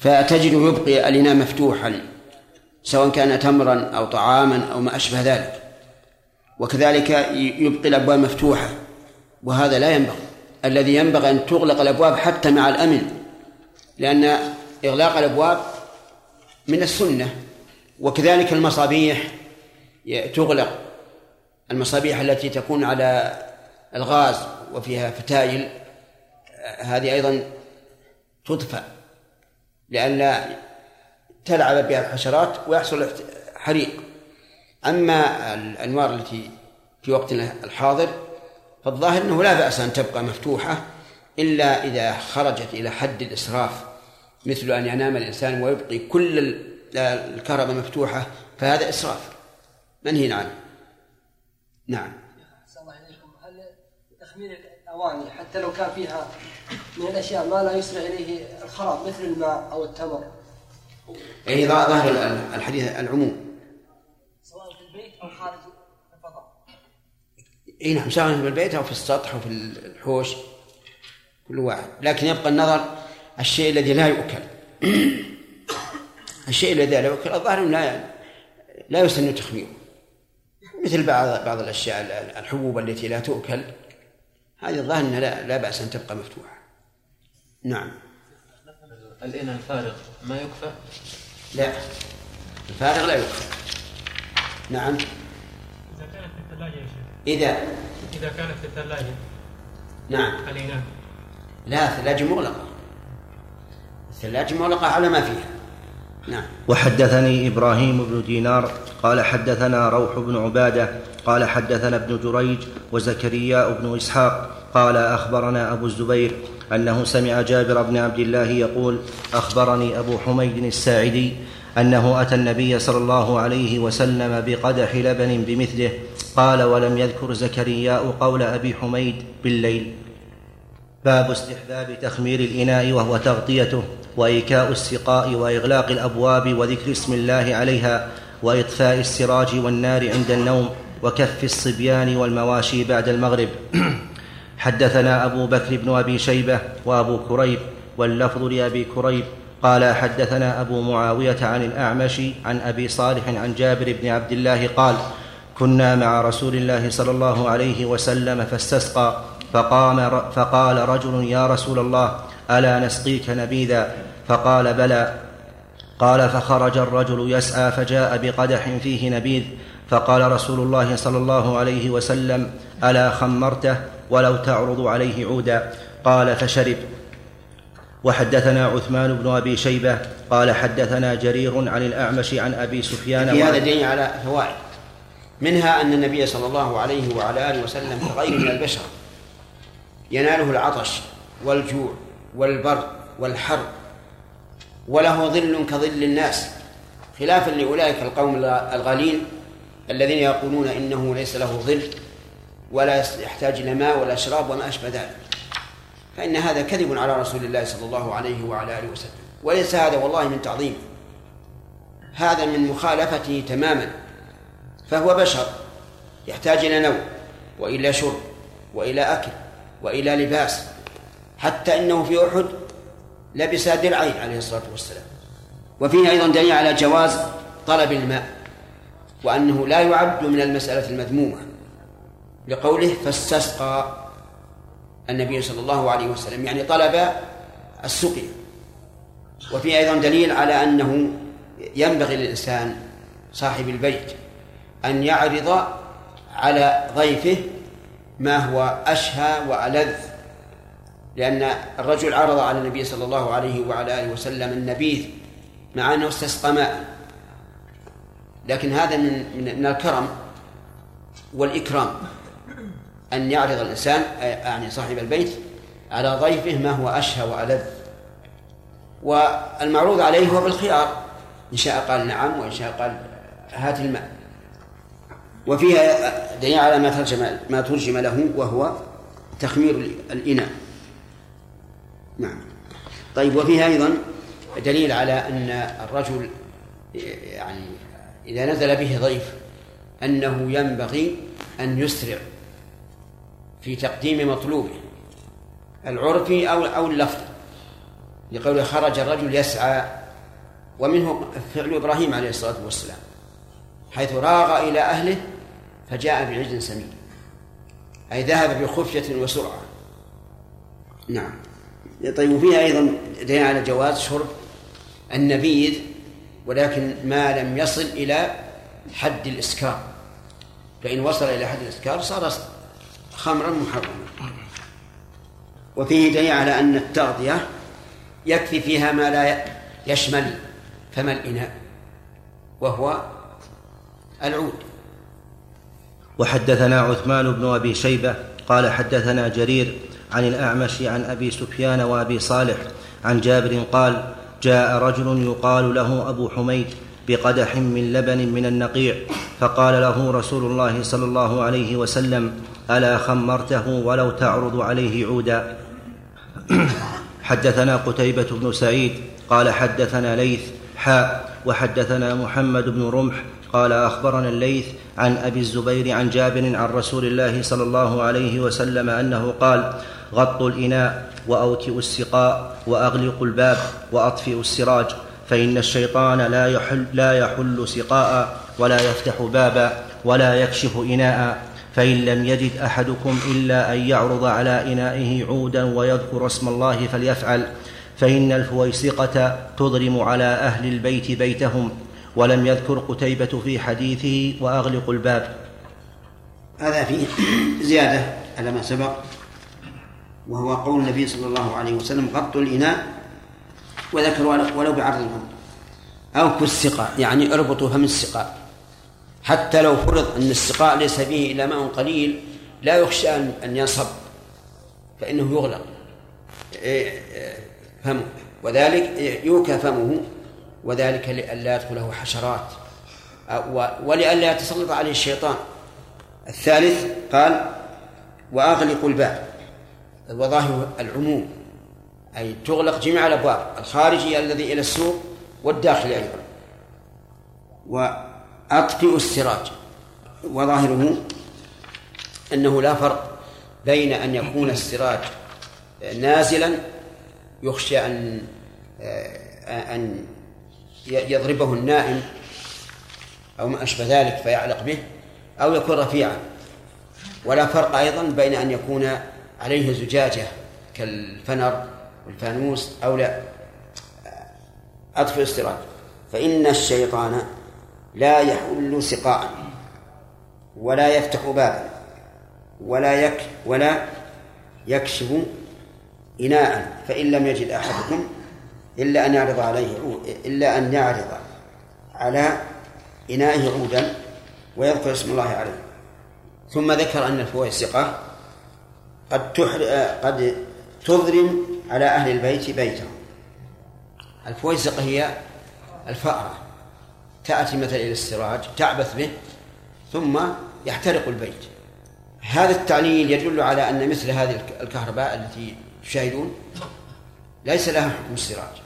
فتجده يبقي الإناء مفتوحا سواء كان تمرا أو طعاما أو ما أشبه ذلك. وكذلك يبقي الأبواب مفتوحة وهذا لا ينبغي. الذي ينبغي أن تغلق الأبواب حتى مع الأمن لأن إغلاق الأبواب من السنة وكذلك المصابيح تغلق المصابيح التي تكون على الغاز وفيها فتايل هذه أيضا تطفأ لئلا تلعب بها الحشرات ويحصل حريق. أما الأنوار التي في وقتنا الحاضر فالظاهر أنه لا بأس أن تبقى مفتوحة إلا إذا خرجت إلى حد الإسراف مثل أن ينام الإنسان ويبقي كل الكهرباء مفتوحة فهذا إسراف. منهي عنه نعم. الله عليكم هل تخمير الأواني حتى لو كان فيها من الأشياء ما لا يسرع إليه الخراب مثل الماء أو التمر؟ أي ظاهر الحديث العموم. سواء في البيت أو خارج اي نعم سواء في البيت أو في السطح أو في الحوش كل واحد. لكن يبقى النظر الشيء الذي لا يؤكل. الشيء الذي لا يؤكل الظاهر لا لا يسن تخميره. مثل بعض بعض الأشياء الحبوب التي لا تؤكل هذه الظاهر إنها لا, لا بأس أن تبقى مفتوحة. نعم. الإناء الفارغ ما يكفى؟ لا. الفارغ لا يكفى. نعم. إذا كانت في الثلاجة يا شيخ إذا إذا كانت في الثلاجة. نعم. الإناء لا الثلاجة مغلقة. الثلاجة مغلقة على ما فيها. نعم. وحدثني إبراهيم بن دينار قال حدثنا روح بن عبادة قال حدثنا ابن جريج وزكريا بن إسحاق قال أخبرنا أبو الزبير أنه سمع جابر بن عبد الله يقول أخبرني أبو حميد الساعدي أنه أتى النبي صلى الله عليه وسلم بقدح لبن بمثله قال ولم يذكر زكرياء قول أبي حميد بالليل. باب استحباب تخمير الإناء وهو تغطيته وإيكاء السقاء وإغلاق الأبواب وذكر اسم الله عليها وإطفاء السراج والنار عند النوم وكف الصبيان والمواشي بعد المغرب. حدثنا أبو بكر بن أبي شيبة وأبو كريب واللفظ لأبي كريب قال حدثنا أبو معاوية عن الأعمش عن أبي صالح عن جابر بن عبد الله قال كنا مع رسول الله صلى الله عليه وسلم فاستسقى فقام فقال رجل يا رسول الله ألا نسقيك نبيذا؟ فقال بلى. قال فخرج الرجل يسعى فجاء بقدح فيه نبيذ. فقال رسول الله صلى الله عليه وسلم ألا خمرته ولو تعرض عليه عودا؟ قال فشرب. وحدثنا عثمان بن أبي شيبة قال حدثنا جرير عن الأعمش عن أبي سفيان في هذا دليل على فوائد. منها أن النبي صلى الله عليه وعلى آله وسلم كغيره من البشر. يناله العطش والجوع والبرد والحر وله ظل كظل الناس خلافا لأولئك القوم الغالين الذين يقولون إنه ليس له ظل ولا يحتاج إلى ماء ولا شراب وما أشبه ذلك. فإن هذا كذب على رسول الله صلى الله عليه وعلى آله وسلم. وليس هذا والله من تعظيمه هذا من مخالفته تماما. فهو بشر يحتاج إلى نوم وإلى شرب وإلى أكل وإلى لباس. حتى إنه في أحد لبس درعين عليه الصلاة والسلام. وفيه أيضا دليل على جواز طلب الماء وأنه لا يعد من المسألة المذمومة. لقوله فاستسقى. النبي صلى الله عليه وسلم يعني طلب السقيا وفي أيضا دليل على أنه ينبغي للإنسان صاحب البيت أن يعرض على ضيفه ما هو أشهى وألذ. لأن الرجل عرض على النبي صلى الله عليه وعلى آله وسلم النبيذ مع أنه استسقى ماء. لكن هذا من من الكرم والإكرام. أن يعرض الإنسان يعني صاحب البيت على ضيفه ما هو أشهى وألذ. والمعروض عليه هو بالخيار إن شاء قال نعم وإن شاء قال هات الماء. وفيها دليل على ما ترجم ما ترجم له وهو تخمير الإناء. نعم. طيب وفيها أيضا دليل على أن الرجل يعني إذا نزل به ضيف أنه ينبغي أن يسرع في تقديم مطلوبه العرفي أو أو اللفظي لقوله خرج الرجل يسعى ومنه فعل إبراهيم عليه الصلاة والسلام حيث راغ إلى أهله فجاء بعجل سمين أي ذهب بخفية وسرعة. نعم. طيب وفيها أيضا دليل على جواز شرب النبيذ ولكن ما لم يصل إلى حد الإسكار. فإن وصل إلى حد الإسكار صار خمرا محرما. وفيه دليل على أن التغذية يكفي فيها ما لا يشمل فم الإناء وهو العود. وحدثنا عثمان بن أبي شيبة قال حدثنا جرير عن الأعمش عن أبي سفيان وأبي صالح عن جابر قال جاء رجل يقال له أبو حميد بقدح من لبن من النقيع فقال له رسول الله صلى الله عليه وسلم ألا خمرته ولو تعرض عليه عودا. حدثنا قتيبة بن سعيد قال حدثنا ليث حاء وحدثنا محمد بن رمح قال أخبرنا الليث عن أبي الزبير عن جابر عن رسول الله صلى الله عليه وسلم أنه قال غطوا الإناء وأوكئوا السقاء وأغلقوا الباب وأطفئوا السراج فإن الشيطان لا يحل, لا يحل سقاء ولا يفتح بابا ولا يكشف إناء. فإن لم يجد أحدكم إلا أن يعرض على إنائه عودا ويذكر اسم الله فليفعل فإن الفويسقة تضرم على أهل البيت بيتهم ولم يذكر قتيبة في حديثه وأغلق الباب. هذا فيه زيادة على ما سبق وهو قول النبي صلى الله عليه وسلم غطوا الإناء وذكر ولو بعرض الأمر أو كالسقاء يعني اربطوا فم السقاء حتى لو فرض أن السقاء ليس فيه إلا ماء قليل لا يخشى أن ينصب فإنه يغلق. إيه، فمه. وذلك يوكى فمه وذلك لئلا يدخله حشرات. ولئلا يتسلط عليه الشيطان. الثالث قال وأغلقوا الباب. وظاهر العموم. أي تغلق جميع الأبواب الخارجي الذي إلى السوق والداخلي أيضا. وأطفئوا السراج. وظاهره أنه لا فرق بين أن يكون السراج نازلا يخشى أن أن يضربه النائم أو ما أشبه ذلك فيعلق به أو يكون رفيعا. ولا فرق أيضا بين أن يكون عليه زجاجة كالفنر والفانوس أو لا. أطفئ السراج. فإن الشيطان لا يحل سقاء ولا يفتح بابا ولا يك ولا يكشف إناء فإن لم يجد أحدكم إلا أن يعرض عليه إلا أن يعرض على إنائه عودا ويذكر اسم الله عليه ثم ذكر أن الفويسقة قد. قد تضرم على أهل البيت بيتهم الفويسقة هي الفأرة تأتي مثلا إلى السراج تعبث به ثم يحترق البيت. هذا التعليل يدل على أن مثل هذه الكهرباء التي تشاهدون ليس لها حكم السراج.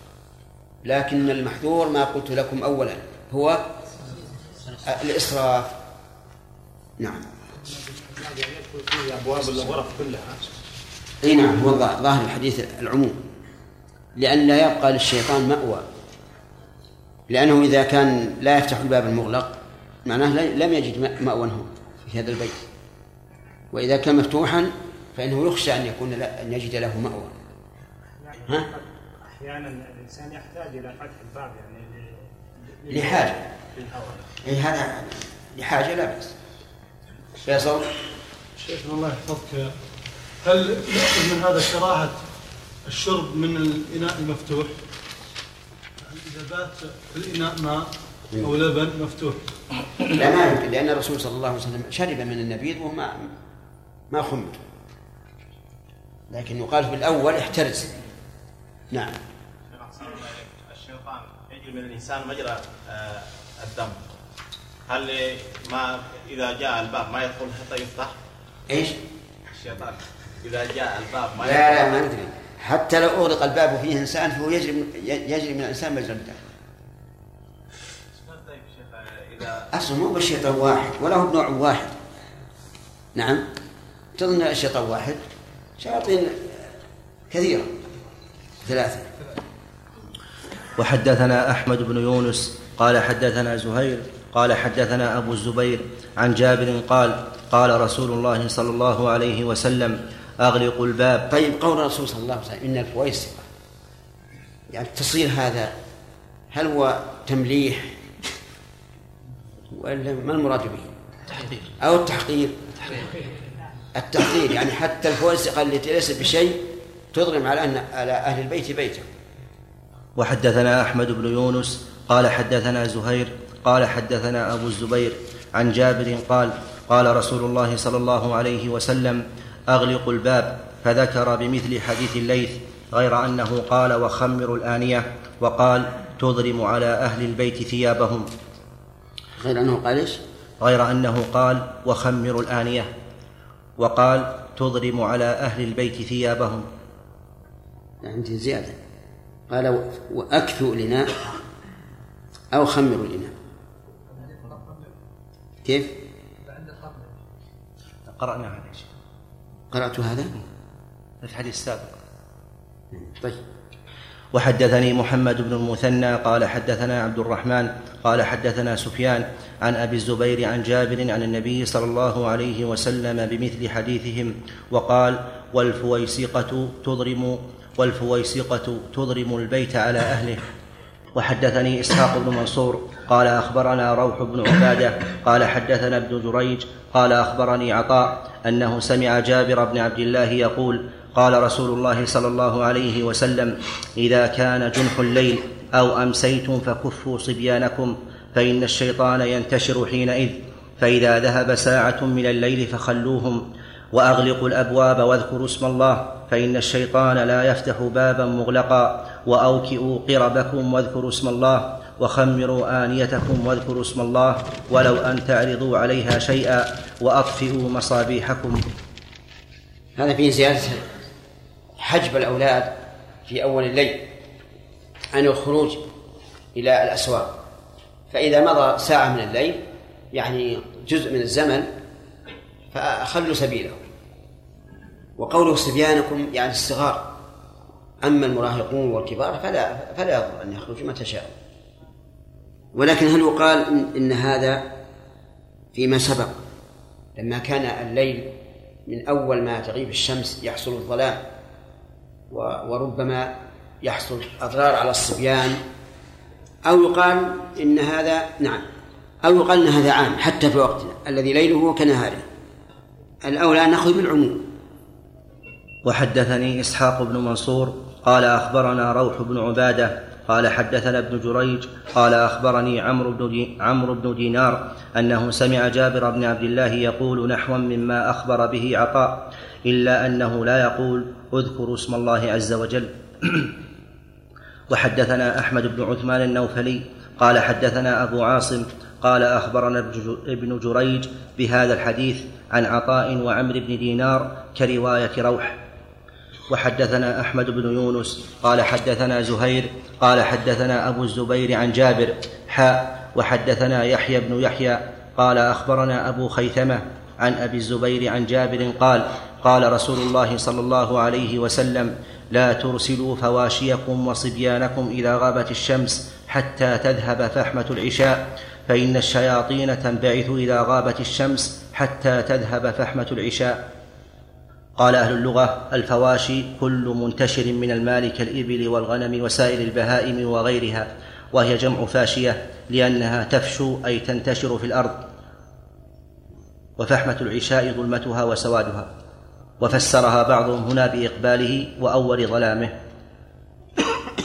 لكن المحذور ما قلت لكم أولا هو الإسراف. نعم. أبواب الغرف كلها. إي نعم هو ظاهر الحديث العموم. لأن لا يبقى للشيطان مأوى. لأنه إذا كان لا يفتح الباب المغلق معناه لم يجد مأوى في هذا البيت. وإذا كان مفتوحا فإنه يخشى أن يكون أن يجد له مأوى. ها؟ أحيانا الإنسان يحتاج إلى فتح الباب يعني لحاجة. أي هذا لحاجة لا بأس. فيصل؟ شيخنا الله يحفظك. هل نأخذ من هذا كراهة الشرب من الإناء المفتوح؟ إذا بات في الإناء ماء أو لبن مفتوح. لا ما يمكن لأن الرسول صلى الله عليه وسلم شرب من النبيذ وما ما خمر. لكن يقال في الأول احترز. نعم. الشيطان يجري من الإنسان مجرى آه، الدم. هل ما إذا جاء الباب ما يدخل حتى يفتح؟ إيش؟ الشيطان إذا جاء الباب ما لا لا ما ندري. حتى لو أغلق الباب وفيه إنسان فهو يجري من يجري من الإنسان مجرى الدم. أصلا مو بالشيطان واحد ولا هو بنوع واحد. نعم. تظن الشيطان واحد؟ شياطين كثيرة ثلاثة. وحدثنا أحمد بن يونس قال حدثنا زهير قال حدثنا أبو الزبير عن جابر قال قال رسول الله صلى الله عليه وسلم أغلقوا الباب. طيب قول الرسول صلى الله عليه وسلم إن الفويسقه يعني التصير هذا هل هو تمليح ولا ما المراد به؟ تحقيق أو التحقير؟ التحقير يعني حتى الفويسقه التي ليست بشيء تضرم على أن على أهل البيت بيته. وحدثنا أحمد بن يونس قال حدثنا زهير قال حدثنا أبو الزبير عن جابر قال قال رسول الله صلى الله عليه وسلم اغلقوا الباب فذكر بمثل حديث الليث غير أنه قال وخمروا الآنية وقال تضرم على أهل البيت ثيابهم. غير أنه قال إيش؟ غير أنه قال وخمروا الآنية وقال تضرم على أهل البيت ثيابهم. عندي زيادة. قال وأكثوا الاناء أو خمروا الاناء كيف؟ قرأنا هذا قرأت هذا؟ في الحديث السابق. طيب. وحدثني محمد بن المثنى قال حدثنا عبد الرحمن قال حدثنا سفيان عن أبي الزبير عن جابر عن النبي صلى الله عليه وسلم بمثل حديثهم وقال والفويسقة تضرم والفويسقة تضرم البيت على أهله. وحدثني إسحاق بن منصور قال أخبرنا روح بن عبادة قال حدثنا ابن جريج قال أخبرني عطاء أنه سمع جابر بن عبد الله يقول قال رسول الله صلى الله عليه وسلم إذا كان جنح الليل أو أمسيتم فكفوا صبيانكم فإن الشيطان ينتشر حينئذ فإذا ذهب ساعة من الليل فخلوهم وأغلقوا الأبواب واذكروا اسم الله فإن الشيطان لا يفتح بابا مغلقا. وأوكئوا قربكم واذكروا اسم الله وخمروا آنيتكم واذكروا اسم الله ولو أن تعرضوا عليها شيئا. وأطفئوا مصابيحكم. هذا فيه زيادة حجب الأولاد في أول الليل عن الخروج إلى الأسواق. فإذا مضى ساعة من الليل يعني جزء من الزمن فخلوا سبيله. وقوله صبيانكم يعني الصغار. أما المراهقون والكبار فلا فلا يضر أن يخرجوا متى شاءوا. ولكن هل يقال إن هذا فيما سبق؟ لما كان الليل من أول ما تغيب الشمس يحصل الظلام وربما يحصل أضرار على الصبيان. أو يقال إن هذا نعم أو يقال إن هذا عام حتى في وقتنا الذي ليله كنهاره. الأولى أن نأخذ بالعموم. وحدثني إسحاق بن منصور قال أخبرنا روح بن عبادة قال حدثنا ابن جريج قال أخبرني عمرو بن دي عمرو بن دينار أنه سمع جابر بن عبد الله يقول نحوا مما أخبر به عطاء إلا أنه لا يقول اذكروا اسم الله عز وجل. وحدثنا أحمد بن عثمان النوفلي قال حدثنا أبو عاصم قال أخبرنا ابن جريج بهذا الحديث عن عطاء وعمرو بن دينار كرواية روح. وحدثنا أحمد بن يونس قال حدثنا زهير قال حدثنا أبو الزبير عن جابر حاء. وحدثنا يحيى بن يحيى قال أخبرنا أبو خيثمة عن أبي الزبير عن جابر قال قال رسول الله صلى الله عليه وسلم لا ترسلوا فواشيكم وصبيانكم إذا غابت الشمس حتى تذهب فحمة العشاء. فإن الشياطين تنبعث إذا غابت الشمس حتى تذهب فحمة العشاء. قال أهل اللغة الفواشي كل منتشر من المال كالإبل والغنم وسائر البهائم وغيرها وهي جمع فاشية لأنها تفشو أي تنتشر في الأرض. وفحمة العشاء ظلمتها وسوادها. وفسرها بعضهم هنا بإقباله وأول ظلامه.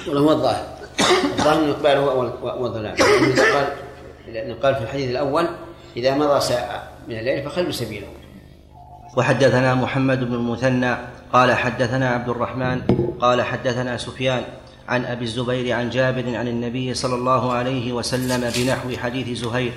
وهو الظاهر. الظاهر إقباله وظلامه قال لأنه قال في الحديث الأول إذا مضى ساعة من الليل فخلوا سبيله. وحدثنا محمد بن المثنى قال حدثنا عبد الرحمن قال حدثنا سفيان عن أبي الزبير عن جابر عن النبي صلى الله عليه وسلم بنحو حديث زهير.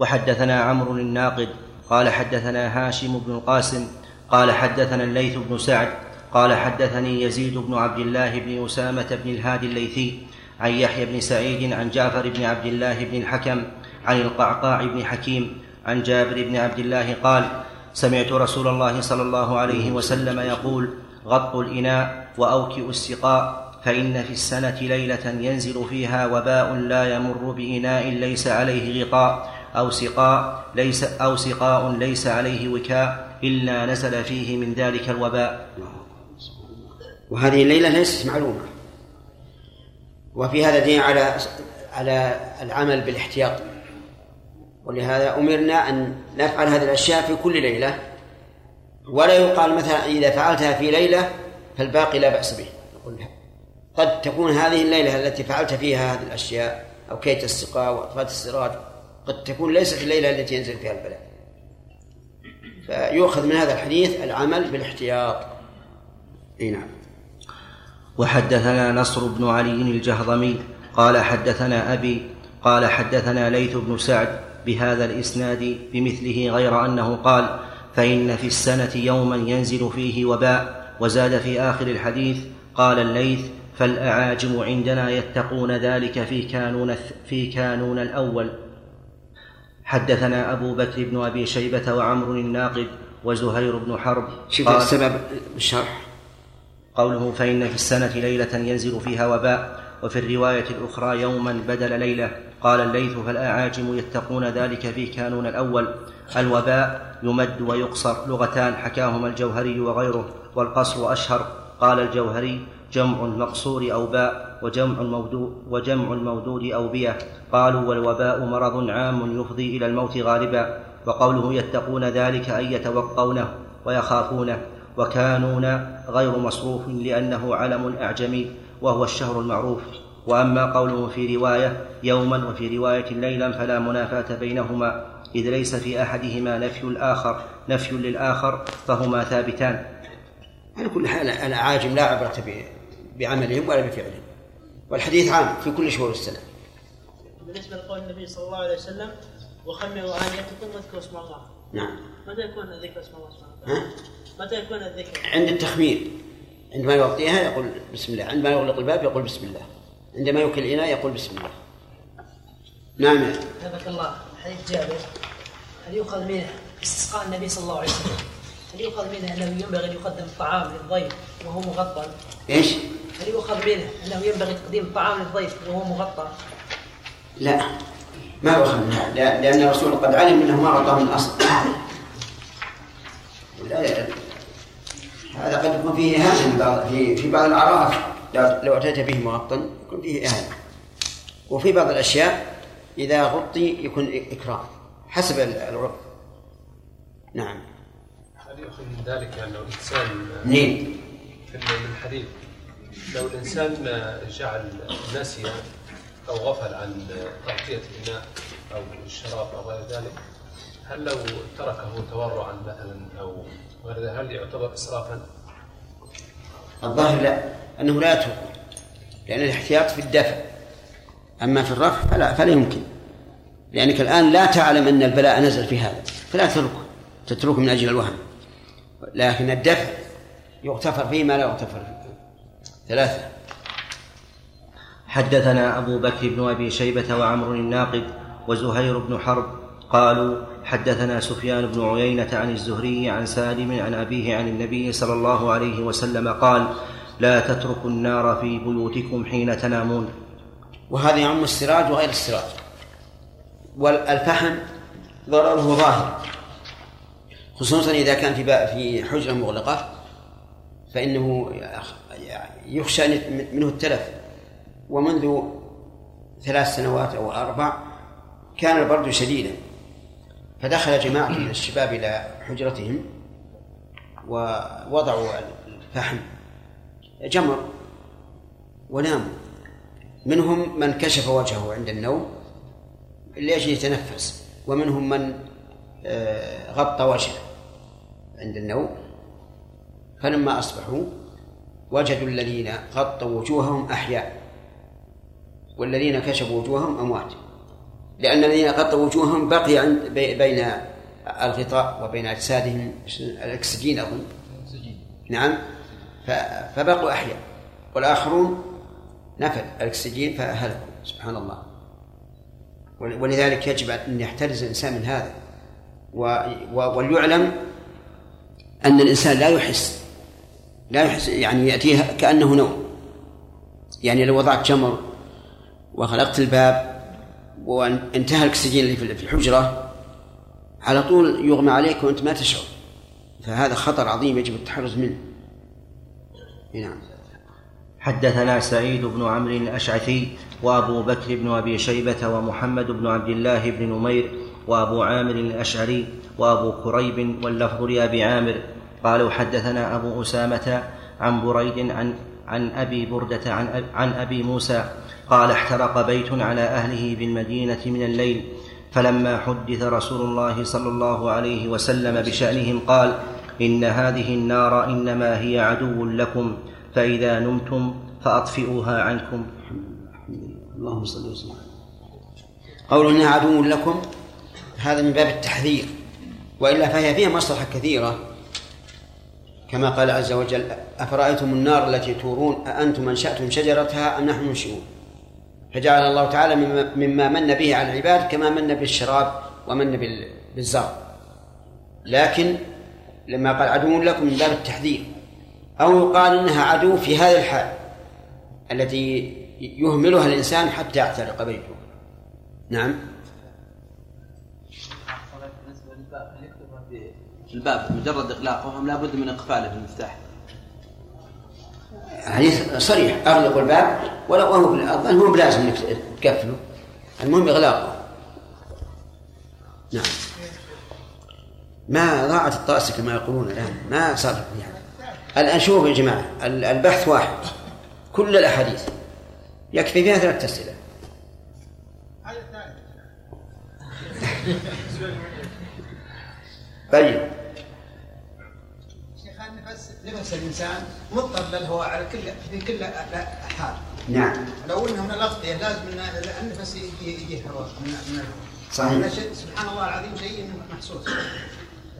وحدثنا عمرو الناقد قال حدثنا هاشم بن القاسم قال حدثنا الليث بن سعد قال حدثني يزيد بن عبد الله بن أسامة بن الهادي الليثي عن يحيى بن سعيد عن جعفر بن عبد الله بن الحكم عن القعقاع بن حكيم عن جابر بن عبد الله قال سمعت رسول الله صلى الله عليه وسلم يقول غطوا الإناء واوكئوا السقاء فإن في السنة ليلة ينزل فيها وباء لا يمر بإناء ليس عليه غطاء أو سقاء ليس أو سقاء ليس عليه وكاء إلا نزل فيه من ذلك الوباء. وهذه الليلة ليست معلومة. وفي هذا دين على على العمل بالاحتياط. ولهذا أمرنا أن نفعل هذه الأشياء في كل ليلة. ولا يقال مثلا إذا فعلتها في ليلة فالباقي لا بأس به. قد تكون هذه الليلة التي فعلت فيها هذه الأشياء أو كيت السقاء وأطفاء السراج قد تكون ليست الليلة التي ينزل فيها البلاء. فيؤخذ من هذا الحديث العمل بالاحتياط. إي نعم. وحدثنا نصر بن علي الجهضمي قال حدثنا أبي قال حدثنا ليث بن سعد بهذا الإسناد بمثله غير أنه قال فإن في السنة يوما ينزل فيه وباء وزاد في آخر الحديث قال الليث فالأعاجم عندنا يتقون ذلك في كانون في كانون الأول. حدثنا أبو بكر بن أبي شيبة وعمر الناقد وزهير بن حرب شوف السبب الشرح قوله فإن في السنة ليلة ينزل فيها وباء وفي الرواية الأخرى يوما بدل ليلة. قال الليث فالأعاجم يتقون ذلك في كانون الأول. الوباء يمد ويقصر لغتان حكاهما الجوهري وغيره والقصر أشهر. قال الجوهري جمع المقصور أوباء وجمع المودود وجمع المودود أوبية قالوا والوباء مرض عام يفضي إلى الموت غالبا. وقوله يتقون ذلك أن يتوقونه ويخافونه. وكانون غير مصروف لأنه علم أعجمي وهو الشهر المعروف. وأما قوله في رواية يوما وفي رواية ليلا فلا منافاة بينهما إذ ليس في أحدهما نفي الآخر نفي للآخر فهما ثابتان. على كل حال الأعاجم لا عبرة بعملهم ولا بفعلهم والحديث عام في كل شهور السنة. بالنسبة لقول النبي صلى الله عليه وسلم وخمروا آنيتكم واذكروا اسم الله. نعم. متى يكون ذكر اسم الله سبحانه وتعالى؟ متى يكون الذكر؟ عند التخمير. عندما يغطيها يقول بسم الله. عندما يغلق الباب يقول بسم الله. عندما يوكل الإناء يقول بسم الله. نعم. حفظك الله. حديث جابر. هل يؤخذ منه استسقاء النبي صلى الله عليه وسلم؟ هل يؤخذ منه أنه ينبغي أن يقدم الطعام للضيف وهو مغطى؟ إيش؟ هل يؤخذ منه أنه ينبغي تقديم الطعام للضيف وهو مغطى؟ لا. ما يؤخذ منها لا- لأن الرسول قد علم أنه ما غطاه من الأصل. لا هذا قد يكون فيه إهانة في بعض في في بعض الأعراف. لو- أتيت به مغطى يكون فيه إهانة. وفي بعض الأشياء إذا غطي يكون إكرام حسب العرف. نعم. هل يؤخذ من ذلك أن لو الإنسان منين؟ في من الحديث لو الإنسان جعل ناسيا أو غفل عن تغطية الإناء أو الشراب أو غير ذلك هل لو تركه تورعا مثلا أو غير ذلك هل يعتبر إسرافا؟ الظاهر لا أنه لا يترك لأن الاحتياط في الدفع. أما في الرفع فلا فلا يمكن. لأنك الآن لا تعلم أن البلاء نزل في هذا فلا تتركه تتركه من أجل الوهم. لكن الدفع يغتفر فيه ما لا يغتفر فيه. ثلاثة. حدثنا أبو بكر بن أبي شيبة وعمر الناقد وزهير بن حرب قالوا حدثنا سفيان بن عيينة عن الزهري عن سالم عن أبيه عن النبي صلى الله عليه وسلم قال لا تتركوا النار في بيوتكم حين تنامون. وهذا يعم السراج وغير السراج. والفحم ضرره ظاهر. خصوصا إذا كان في في حجرة مغلقة فإنه يخشى منه التلف. ومنذ ثلاث سنوات أو أربع كان البرد شديدا. فدخل جماعة من الشباب إلى حجرتهم ووضعوا الفحم جمر وناموا. منهم من كشف وجهه عند النوم لأجل يتنفس ومنهم من آه، غطى وجهه عند النوم. فلما أصبحوا وجدوا الذين غطوا وجوههم أحياء والذين كشفوا وجوههم أموات. لأن الذين غطوا وجوههم بقي عند بي- بين الغطاء وبين أجسادهم الأكسجين أظن نعم فبقوا أحياء. والآخرون نفد الأكسجين فهلكوا سبحان الله. ول- ولذلك يجب أن يحترز الإنسان من هذا. وليعلم أن الإنسان لا يحس. لا يحس. يعني يأتيه كأنه نوم. يعني لو وضعت جمر وغلقت الباب وانتهى الأكسجين اللي في الحجرة على طول يغمى عليك وأنت ما تشعر. فهذا خطر عظيم يجب التحرز منه. نعم. حدثنا سعيد بن عمرو الأشعثي وأبو بكر بن أبي شيبة ومحمد بن عبد الله بن نمير وأبو عامر الأشعري وأبو كريب واللفظ لأبي عامر. قالوا حدثنا أبو أسامة عن بريد عن عن أبي بردة عن, عن أبي موسى قال احترق بيت على أهله بالمدينة من الليل فلما حدث رسول الله صلى الله عليه وسلم بشأنهم قال إن هذه النار إنما هي عدو لكم فإذا نمتم فأطفئوها عنكم. اللهم صل وسلم. قول إنها عدو لكم هذا من باب التحذير وإلا فهي فيها مصلحة كثيرة. كما قال عز وجل أفرأيتم النار التي تورون أأنتم أنشأتم شجرتها أم نحن المنشئون فجعل الله تعالى مما, من به على العباد كما من بالشراب ومن بال- بالزرع. لكن لما قال عدو لكم من باب التحذير أو يقال إنها عدو في هذا الحال التي يهملها الإنسان حتى يعترق بيته. نعم. الباب مجرد اغلاقه ام لابد من إقفاله بالمفتاح؟ حديث صريح. أغلق الباب ولا وهو الظن هو بلازم إنك تقفله المهم إغلاقه. نعم. ما ضاعت الطاسة كما يقولون الآن. ما صار يعني الآن شوفوا يا جماعة ال- البحث واحد. كل الأحاديث. يكفي فيها ثلاثة أسئلة. طيب. نفس نفس الإنسان مضطر للهواء على كل في كل حال نعم. لو انه من الاغطيه لازم ان النفس يجي هواء من من الهواء. صحيح. سبحان الله العظيم شيء محسوس.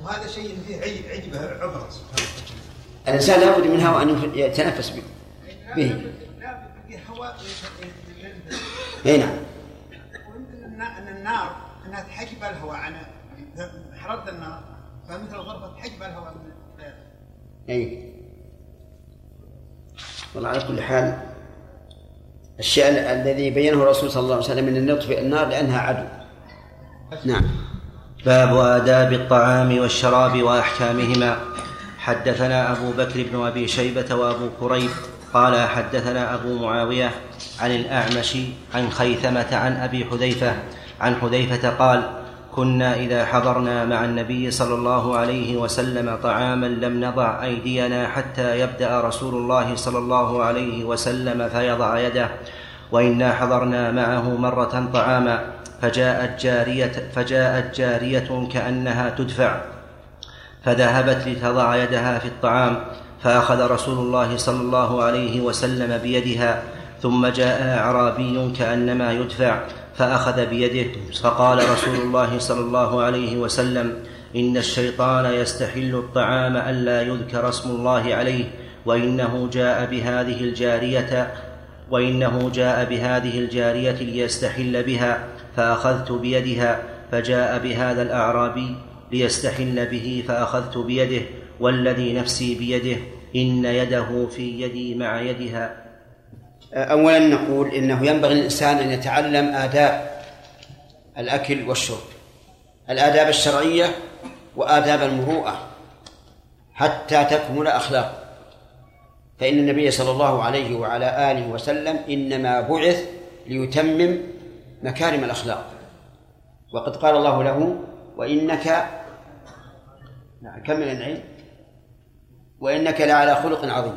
وهذا شيء فيه عجب عجبة عبرة. سبحان الله الإنسان لابد من هواء أن يتنفس به. به. هواء اي نعم. ويمكن ان النار إنها تحجب الهواء عن حراره النار فمثل الغرفة تحجب الهواء من اي والله على كل حال الشيء الذي بينه الرسول صلى الله عليه وسلم من أن يطفئ النار لأنها عدو. نعم. باب آداب الطعام والشراب وأحكامهما. حدثنا أبو بكر بن أبي شيبة وأبو كريب قال حدثنا أبو معاوية عن الأعمش عن خيثمة عن أبي حذيفة. عن حذيفة قال كنا إذا حضرنا مع النبي صلى الله عليه وسلم طعاما لم نضع أيدينا حتى يبدأ رسول الله صلى الله عليه وسلم فيضع يده وإنا حضرنا معه مرة طعاما فجاءت جارية فجاءت جارية كأنها تدفع فذهبت لتضع يدها في الطعام فأخذ رسول الله صلى الله عليه وسلم بيدها ثم جاء أعرابي كأنما يدفع فأخذ بيده فقال رسول الله صلى الله عليه وسلم إن الشيطان يستحل الطعام ألا يذكر اسم الله عليه وإنه جاء بهذه الجارية وإنه جاء بهذه الجارية ليستحل بها فأخذت بيدها فجاء بهذا الأعرابي ليستحل به فأخذت بيده والذي نفسي بيده إن يده في يدي مع يدها أولا نقول إنه ينبغي للإنسان أن يتعلم آداب الأكل والشرب الآداب الشرعية وآداب المروءة حتى تكمل أخلاقه. فإن النبي صلى الله عليه وعلى آله وسلم إنما بعث ليتمم مكارم الأخلاق. وقد قال الله له وإنك نعم كمل العلم. وإنك لعلى خلق عظيم.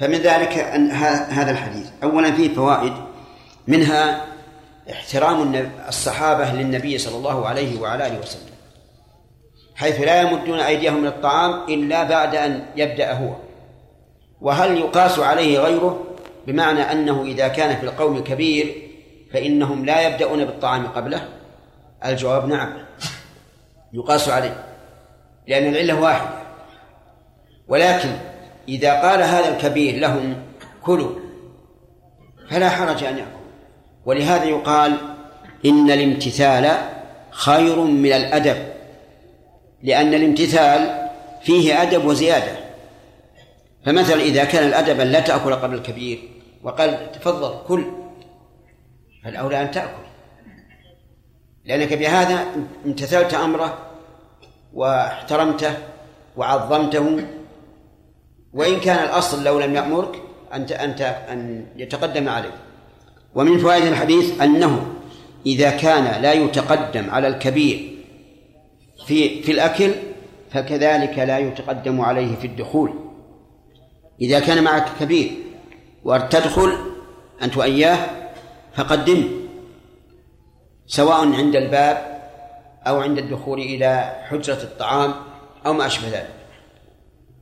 فمن ذلك أن هذا الحديث. أولا فيه فوائد منها احترام الصحابة للنبي صلى الله عليه وعلى آله وسلم حيث لا يمدون أيديهم من الطعام إلا بعد أن يبدأ هو. وهل يقاس عليه غيره؟ بمعنى أنه إذا كان في القوم كبير فإنهم لا يبدأون بالطعام قبله؟ الجواب نعم يقاس عليه لأن العلة واحدة. ولكن إذا قال هذا الكبير لهم كلوا فلا حرج أن يأكلوا. ولهذا يقال إن الامتثال خير من الأدب لأن الامتثال فيه أدب وزيادة. فمثلا إذا كان الأدب أن لا تأكل قبل الكبير وقال تفضل كل فالأولى أن تأكل. لأنك بهذا امتثلت أمره واحترمته وعظمته وإن كان الأصل لو لم يأمرك أنت أنت أن يتقدم عليه ومن فوائد الحديث أنه إذا كان لا يتقدم على الكبير في في الأكل فكذلك لا يتقدم عليه في الدخول. إذا كان معك كبير وتدخل أنت وإياه فقدمه سواء عند الباب أو عند الدخول إلى حجرة الطعام أو ما أشبه ذلك.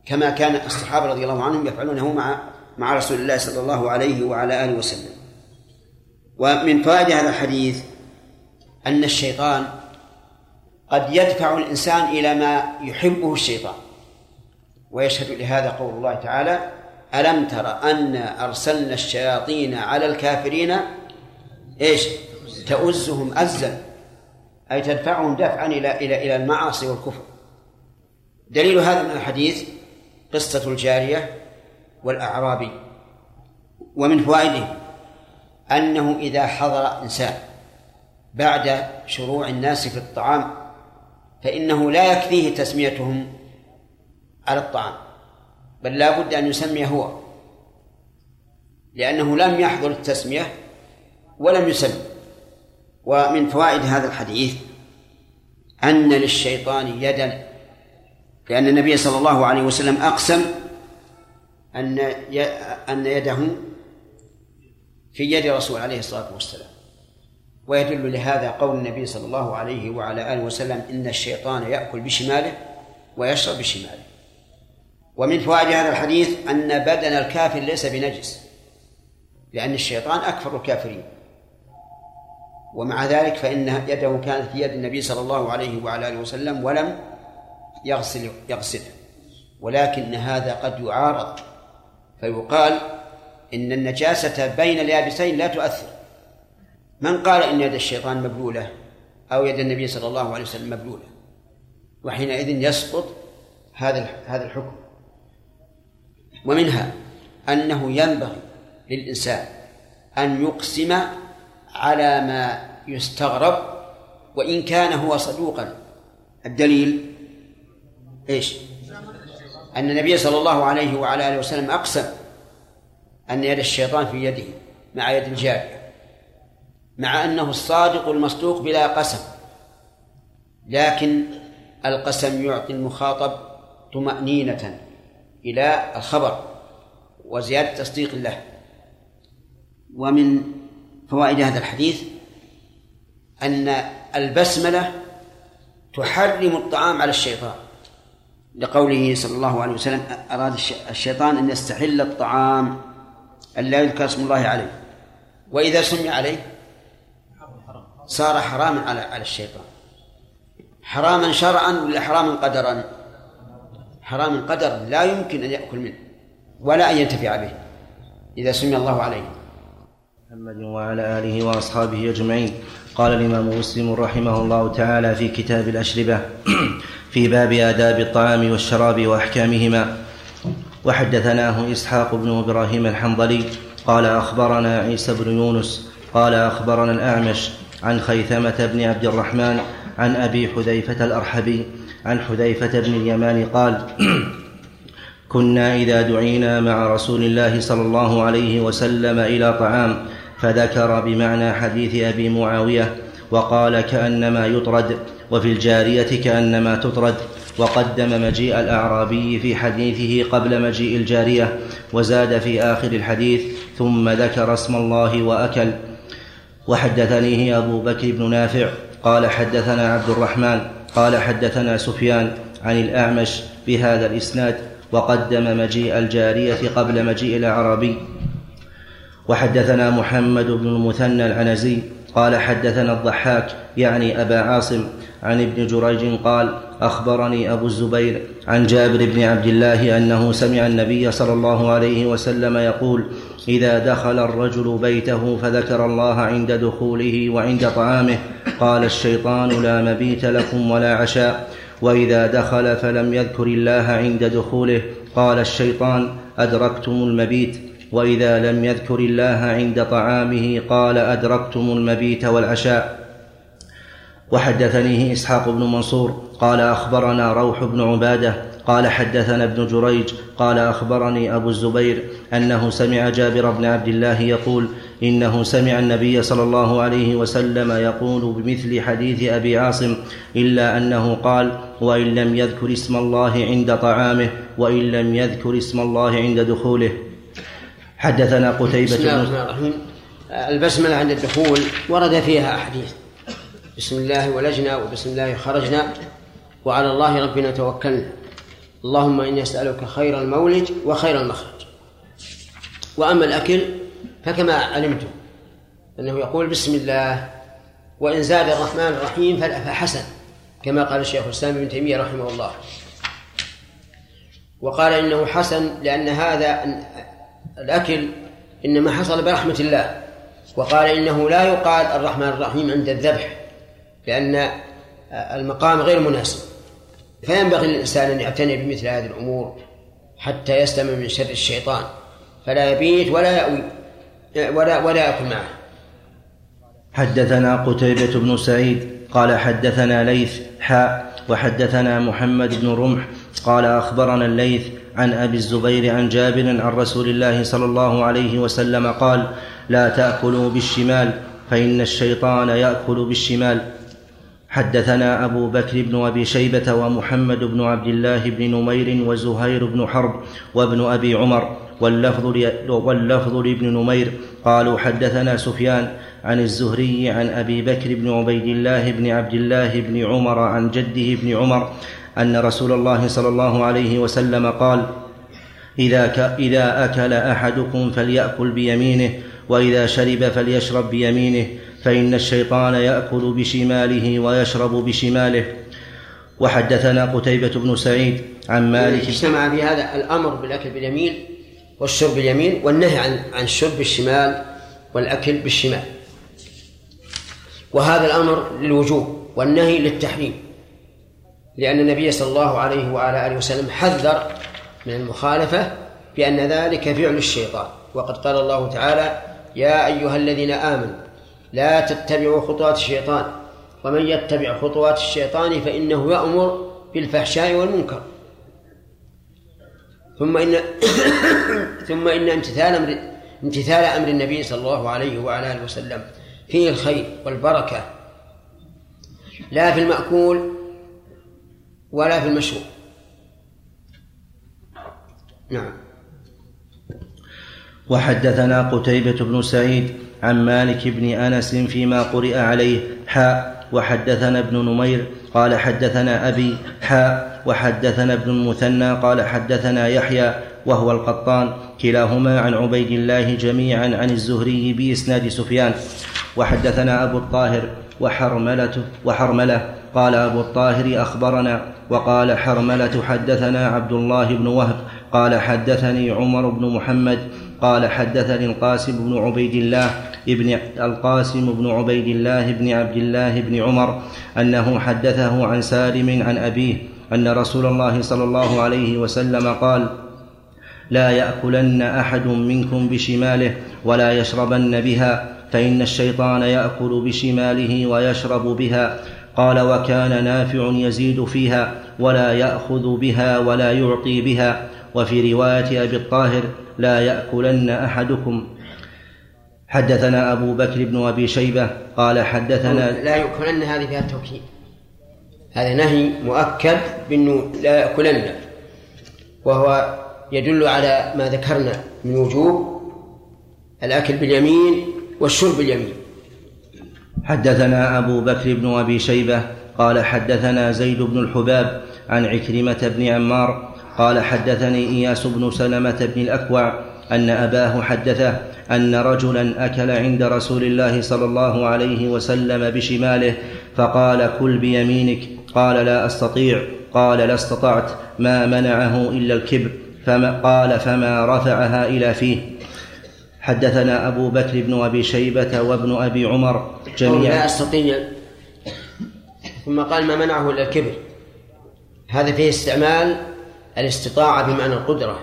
كما كان الصحابة رضي الله عنهم يفعلونه مع مع رسول الله صلى الله عليه وعلى آله وسلم. ومن فوائد هذا الحديث أن الشيطان قد يدفع الإنسان إلى ما يحبه الشيطان. ويشهد لهذا قول الله تعالى ألم تر أن أرسلنا الشياطين على الكافرين؟ إيش؟ تؤزهم أزا. أي تدفعهم دفعا إلى إلى إلى المعاصي والكفر. دليل هذا من الحديث قصة الجارية والأعرابي ومن فوائده أنه إذا حضر إنسان بعد شروع الناس في الطعام فإنه لا يكفيه تسميتهم على الطعام بل لا بد أن يسمي هو لأنه لم يحضر التسمية ولم يسمي. ومن فوائد هذا الحديث أن للشيطان يدا لأن النبي صلى الله عليه وسلم أقسم أن أن يده في يد الرسول عليه الصلاة والسلام. ويدل لهذا قول النبي صلى الله عليه وعلى آله وسلم إن الشيطان يأكل بشماله ويشرب بشماله. ومن فوائد هذا الحديث أن بدن الكافر ليس بنجس لأن الشيطان أكفر الكافرين. ومع ذلك فإن يده كانت في يد النبي صلى الله عليه وعلى آله وسلم ولم يغسل يغسله ولكن هذا قد يعارض. فيقال إن النجاسة بين اليابسين لا تؤثر. من قال إن يد الشيطان مبلولة أو يد النبي صلى الله عليه وسلم مبلولة؟ وحينئذ يسقط هذا هذا الحكم. ومنها أنه ينبغي للإنسان أن يقسم على ما يستغرب وإن كان هو صدوقا. الدليل إيش؟ أن النبي صلى الله عليه وعلى آله وسلم أقسم أن يد الشيطان في يده مع يد الجارية مع أنه الصادق المصدوق بلا قسم لكن القسم يعطي المخاطب طمأنينة إلى الخبر وزيادة تصديق له ومن فوائد هذا الحديث أن البسملة تحرم الطعام على الشيطان لقوله صلى الله عليه وسلم أراد الشيطان أن يستحل الطعام أن لا يذكر اسم الله عليه. وإذا سمي عليه صار حراما على على الشيطان. حراما شرعا ولا حراما قدرا؟ حراما قدرا لا يمكن أن يأكل منه ولا أن ينتفع به إذا سمي الله عليه. محمد وعلى آله وأصحابه أجمعين. قال الإمام مسلم رحمه الله تعالى في كتاب الأشربة في باب آداب الطعام والشراب وأحكامهما. وحدثناه إسحاق بن إبراهيم الحنظلي قال أخبرنا عيسى بن يونس قال أخبرنا الأعمش عن خيثمة بن عبد الرحمن عن أبي حذيفة الأرحبي عن حذيفة بن اليمان قال كنا إذا دعينا مع رسول الله صلى الله عليه وسلم إلى طعام فذكر بمعنى حديث أبي معاوية وقال كأنما يطرد. وفي الجارية كأنما تطرد وقدم مجيء الأعرابي في حديثه قبل مجيء الجارية وزاد في آخر الحديث ثم ذكر اسم الله وأكل. وحدثنيه أبو بكر بن نافع قال حدثنا عبد الرحمن قال حدثنا سفيان عن الأعمش بهذا الإسناد وقدم مجيء الجارية قبل مجيء الأعرابي. وحدثنا محمد بن المثنى العنزي قال حدثنا الضحاك يعني أبا عاصم عن ابن جريج قال أخبرني أبو الزبير عن جابر بن عبد الله أنه سمع النبي صلى الله عليه وسلم يقول إذا دخل الرجل بيته فذكر الله عند دخوله وعند طعامه قال الشيطان لا مبيت لكم ولا عشاء. وإذا دخل فلم يذكر الله عند دخوله قال الشيطان أدركتم المبيت. وإذا لم يذكر الله عند طعامه قال أدركتم المبيت والعشاء. وحدثنيه إسحاق بن منصور قال أخبرنا روح بن عبادة قال حدثنا ابن جريج قال أخبرني أبو الزبير أنه سمع جابر بن عبد الله يقول إنه سمع النبي صلى الله عليه وسلم يقول بمثل حديث أبي عاصم إلا أنه قال وإن لم يذكر اسم الله عند طعامه وإن لم يذكر اسم الله عند دخوله. حدثنا قتيبة بسم الله الرحمن الرحيم. البسملة عند الدخول ورد فيها أحاديث. بسم الله ولجنا وبسم الله خرجنا وعلى الله ربنا توكلنا. اللهم إني أسألك خير المولج وخير المخرج. وأما الأكل فكما علمتم أنه يقول بسم الله وإن زاد الرحمن الرحيم فحسن كما قال الشيخ الإسلام ابن تيمية رحمه الله. وقال إنه حسن لأن هذا الأكل إنما حصل برحمة الله. وقال إنه لا يقال الرحمن الرحيم عند الذبح. لأن المقام غير مناسب. فينبغي للإنسان أن يعتني بمثل هذه الأمور حتى يسلم من شر الشيطان. فلا يبيت ولا يأوي ولا ولا يأكل معه. حدثنا قتيبة بن سعيد قال حدثنا ليث حاء وحدثنا محمد بن رمح قال أخبرنا الليث عن أبي الزبير عن جابر عن رسول الله صلى الله عليه وسلم قال لا تأكلوا بالشمال فإن الشيطان يأكل بالشمال. حدثنا أبو بكر بن أبي شيبة ومحمد بن عبد الله بن نمير وزهير بن حرب وابن أبي عمر واللفظ. واللفظ لابن نمير قالوا حدثنا سفيان عن الزهري عن أبي بكر بن عبيد الله بن عبد الله بن عمر عن جده بن عمر أن رسول الله صلى الله عليه وسلم قال إذا, ك... إذا أكل أحدكم فليأكل بيمينه وإذا شرب فليشرب بيمينه فإن الشيطان يأكل بشماله ويشرب بشماله. وحدثنا قتيبة بن سعيد عن مالك اجتمع في هذا الأمر بالأكل باليمين والشرب باليمين والنهي عن عن الشرب بالشمال والأكل بالشمال. وهذا الأمر للوجوب والنهي للتحريم. لأن النبي صلى الله عليه وعلى آله وسلم حذر من المخالفة بأن ذلك فعل الشيطان. وقد قال الله تعالى يا أيها الذين آمنوا لا تتبعوا خطوات الشيطان. ومن يتبع خطوات الشيطان فإنه يأمر بالفحشاء والمنكر. ثم إن ثم إن امتثال أمر امتثال أمر النبي صلى الله عليه وعلى آله وسلم فيه الخير والبركة. لا في المأكول ولا في المشروب. نعم. وحدثنا قتيبة بن سعيد عن مالك بن أنس فيما قرئ عليه حاء وحدثنا ابن نمير قال حدثنا أبي حاء وحدثنا ابن المثنى قال حدثنا يحيى وهو القطان كلاهما عن عبيد الله جميعا عن الزهري بإسناد سفيان. وحدثنا أبو الطاهر وحرملة وحرملة قال أبو الطاهر أخبرنا وقال حرملة حدثنا عبد الله بن وهب قال حدثني عمر بن محمد قال حدثني القاسم بن عبيد الله ابن القاسم بن عبيد الله بن عبد الله بن عمر أنه حدثه عن سالم عن أبيه أن رسول الله صلى الله عليه وسلم قال لا يأكلن أحد منكم بشماله ولا يشربن بها فإن الشيطان يأكل بشماله ويشرب بها. قال وكان نافع يزيد فيها ولا يأخذ بها ولا يعطي بها. وفي رواية أبي الطاهر لا يأكلن أحدكم. حدثنا أبو بكر بن أبي شيبة قال حدثنا لا يأكلن هذه فيها التوكيد هذا نهي مؤكد بأنه لا يأكلن. وهو يدل على ما ذكرنا من وجوب الأكل باليمين والشرب باليمين. حدثنا أبو بكر بن أبي شيبة قال حدثنا زيد بن الحباب عن عكرمة بن عمار قال حدثني إياس بن سلمة بن الأكوع أن أباه حدثه أن رجلا أكل عند رسول الله صلى الله عليه وسلم بشماله فقال كل بيمينك. قال لا أستطيع. قال لا استطعت ما منعه إلا الكبر. فما قال فما رفعها إلى فيه. حدثنا أبو بكر بن أبي شيبة وابن أبي عمر جميعا. لا أستطيع. ثم قال ما منعه إلا الكبر. هذا فيه استعمال الاستطاعة بمعنى القدرة.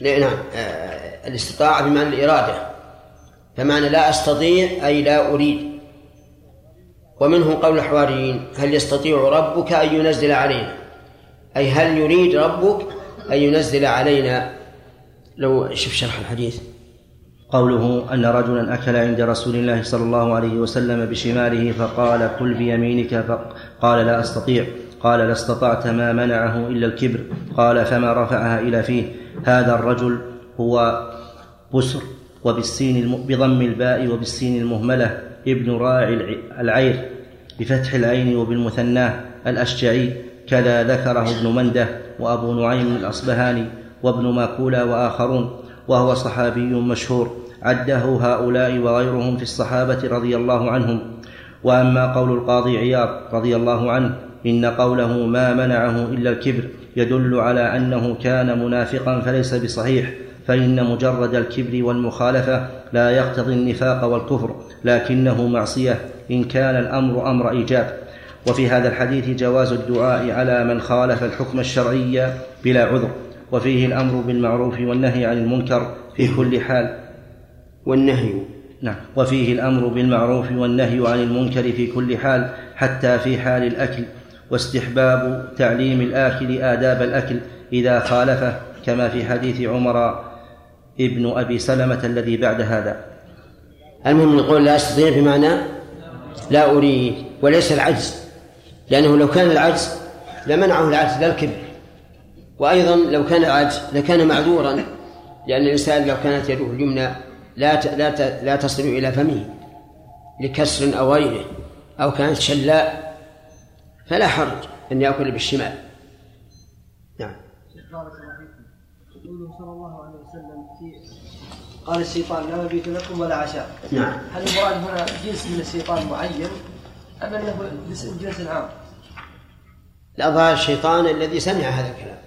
نعم آه، الاستطاعة بمعنى الإرادة. فمعنى لا أستطيع أي لا أريد. ومنه قول الحواريين هل يستطيع ربك أن ينزل علينا؟ أي هل يريد ربك أن ينزل علينا؟ لو شوف شرح الحديث. قوله أن رجلا أكل عند رسول الله صلى الله عليه وسلم بشماله فقال كل بيمينك فقال لا أستطيع. قال لا استطعت ما منعه إلا الكبر. قال فما رفعها إلى فيه. هذا الرجل هو بسر وبالسين بضم الباء وبالسين المهملة ابن راعي العير بفتح العين وبالمثناه الأشجعي. كذا ذكره ابن منده وأبو نعيم الأصبهاني وابن ماكولا وآخرون وهو صحابي مشهور. عده هؤلاء وغيرهم في الصحابة رضي الله عنهم. وأما قول القاضي عياض رضي الله عنه إن قوله ما منعه إلا الكبر يدل على أنه كان منافقا فليس بصحيح فإن مجرد الكبر والمخالفة لا يقتضي النفاق والكفر لكنه معصية إن كان الأمر أمر إيجاب. وفي هذا الحديث جواز الدعاء على من خالف الحكم الشرعي بلا عذر وفيه الأمر بالمعروف والنهي عن المنكر في كل حال. والنهي. نعم. وفيه الأمر بالمعروف والنهي عن المنكر في كل حال حتى في حال الأكل. واستحباب تعليم الآكل آداب الأكل إذا خالفه كما في حديث عمر ابن أبي سلمة الذي بعد هذا. المهم نقول لا أستطيع بمعنى لا أريد وليس العجز لأنه لو كان العجز لمنعه العجز لا الكبر. وأيضا لو كان العجز لكان معذورا لأن الإنسان لو كانت يده اليمنى لا لا لا تصل إلى فمه لكسر أو غيره أو كانت شلاء فلا حرج أن يأكل بالشمال. نعم. بارك الله فيكم صلى الله عليه وسلم في قال الشيطان لا مبيت لكم ولا عشاء. نعم. هل المراد هنا جنس من الشيطان معين أم أنه جنس عام؟ الأظهر الشيطان الذي سمع هذا الكلام.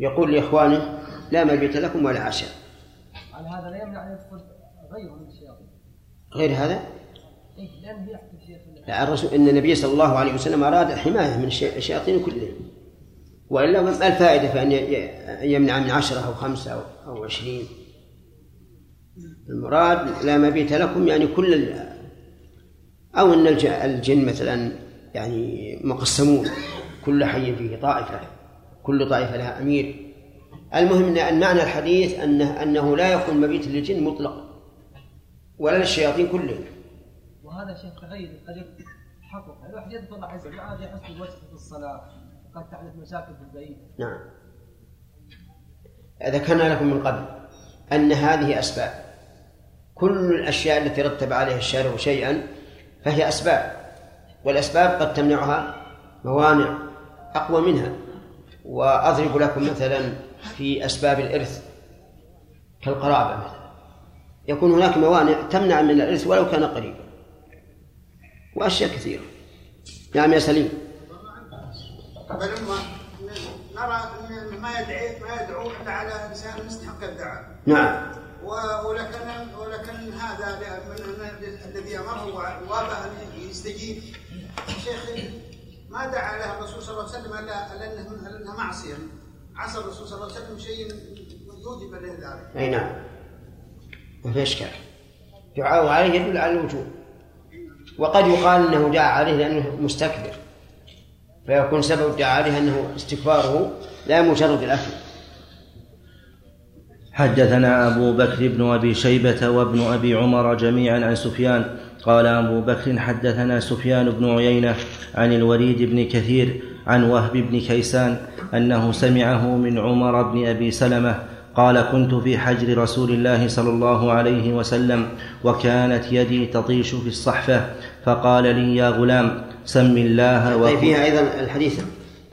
يقول لإخوانه لا مبيت لكم ولا عشاء. على هذا لا يمنع أن يدخل غيره من الشياطين. غير هذا؟ إيه في الرسول إن النبي صلى الله عليه وسلم أراد الحماية من الشي- الشياطين كلهم. وإلا ما الفائدة في ي- يمنع من عشرة أو خمسة أو, أو عشرين؟ المراد لا مبيت لكم يعني كل أن الج- الجن مثلا يعني مقسمون كل حي فيه طائفة كل طائفة لها أمير. المهم أن معنى الحديث أنه أنه لا يكون مبيت للجن مطلقا ولا للشياطين كلهم. وهذا شيء تغير قد تحقق الواحد يذكر الله عز وجل يحس بالوجه في الصلاة؟ قد تحدث مشاكل في البيت. نعم. ذكرنا لكم من قبل أن هذه أسباب. كل الأشياء التي رتب عليها الشارع شيئا فهي أسباب. والأسباب قد تمنعها موانع أقوى منها. وأضرب لكم مثلا في أسباب الإرث كالقرابة مثلا. يكون هناك موانع تمنع من الإرث ولو كان قريبا. وأشياء كثيرة. نعم يا سليم. فلما نرى أن ما يدعي ما يدعو إلا على إنسان مستحق الدعاء. نعم. ولكن ولكن هذا الذي أمره وابى أن يستجيب. شيخ ما دعا له الرسول صلى الله عليه وسلم الا إلا انه إلا انها معصية. عصى الرسول صلى الله عليه وسلم شيء يوجب له ذلك. أي نعم. ما في إشكال دعاء عليه يدل على الوجوب. وقد يقال أنه دعا عليه لأنه مستكبر فيكون سبب الدعاء عليه أنه استكباره لا مجرد الأكل. حدثنا أبو بكر بن أبي شيبة وابن أبي عمر جميعا عن سفيان قال أبو بكر حدثنا سفيان بن عيينة عن الوليد بن كثير عن وهب بن كيسان أنه سمعه من عمر بن أبي سلمة قال كنت في حجر رسول الله صلى الله عليه وسلم وكانت يدي تطيش في الصحفة فقال لي يا غلام سم الله طيب وكل فيها أيضا الحديث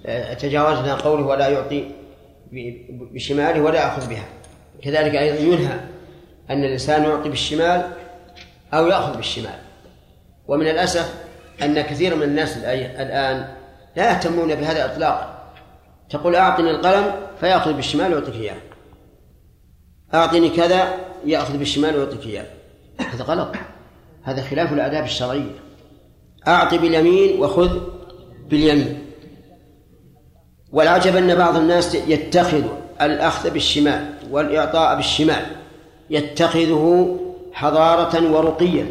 آه، تجاوزنا قوله ولا يعطي بشماله ولا يأخذ بها. كذلك أيضا ينهى أن الإنسان يعطي بالشمال أو يأخذ بالشمال. ومن الأسف أن كثير من الناس الآن لا يهتمون بهذا إطلاقا. تقول أعطني القلم فيأخذ بالشمال ويعطيك إياه. أعطني كذا يأخذ بالشمال ويعطيك إياه. هذا غلط. هذا خلاف الآداب الشرعية. أعطي باليمين وخذ باليمين. والعجب أن بعض الناس يتخذ الأخذ بالشمال والإعطاء بالشمال يتخذه حضارة ورقيا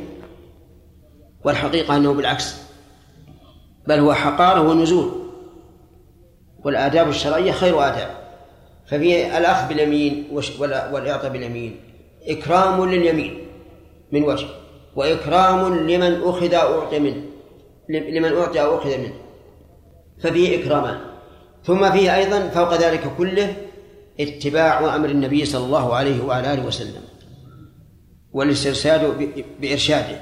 والحقيقة أنه بالعكس بل هو حقارة ونزول. والآداب الشرعية خير آداب. ففي الأخذ باليمين والإعطاء باليمين. إكرام لليمين من وجه وإكرام لمن أخذ أو أعطي منه لمن أعطي أو أخذ منه. ففيه إكرامان ثم فيه أيضا فوق ذلك كله اتباع أمر النبي صلى الله عليه وعلى آله وسلم والاسترشاد بإرشاده.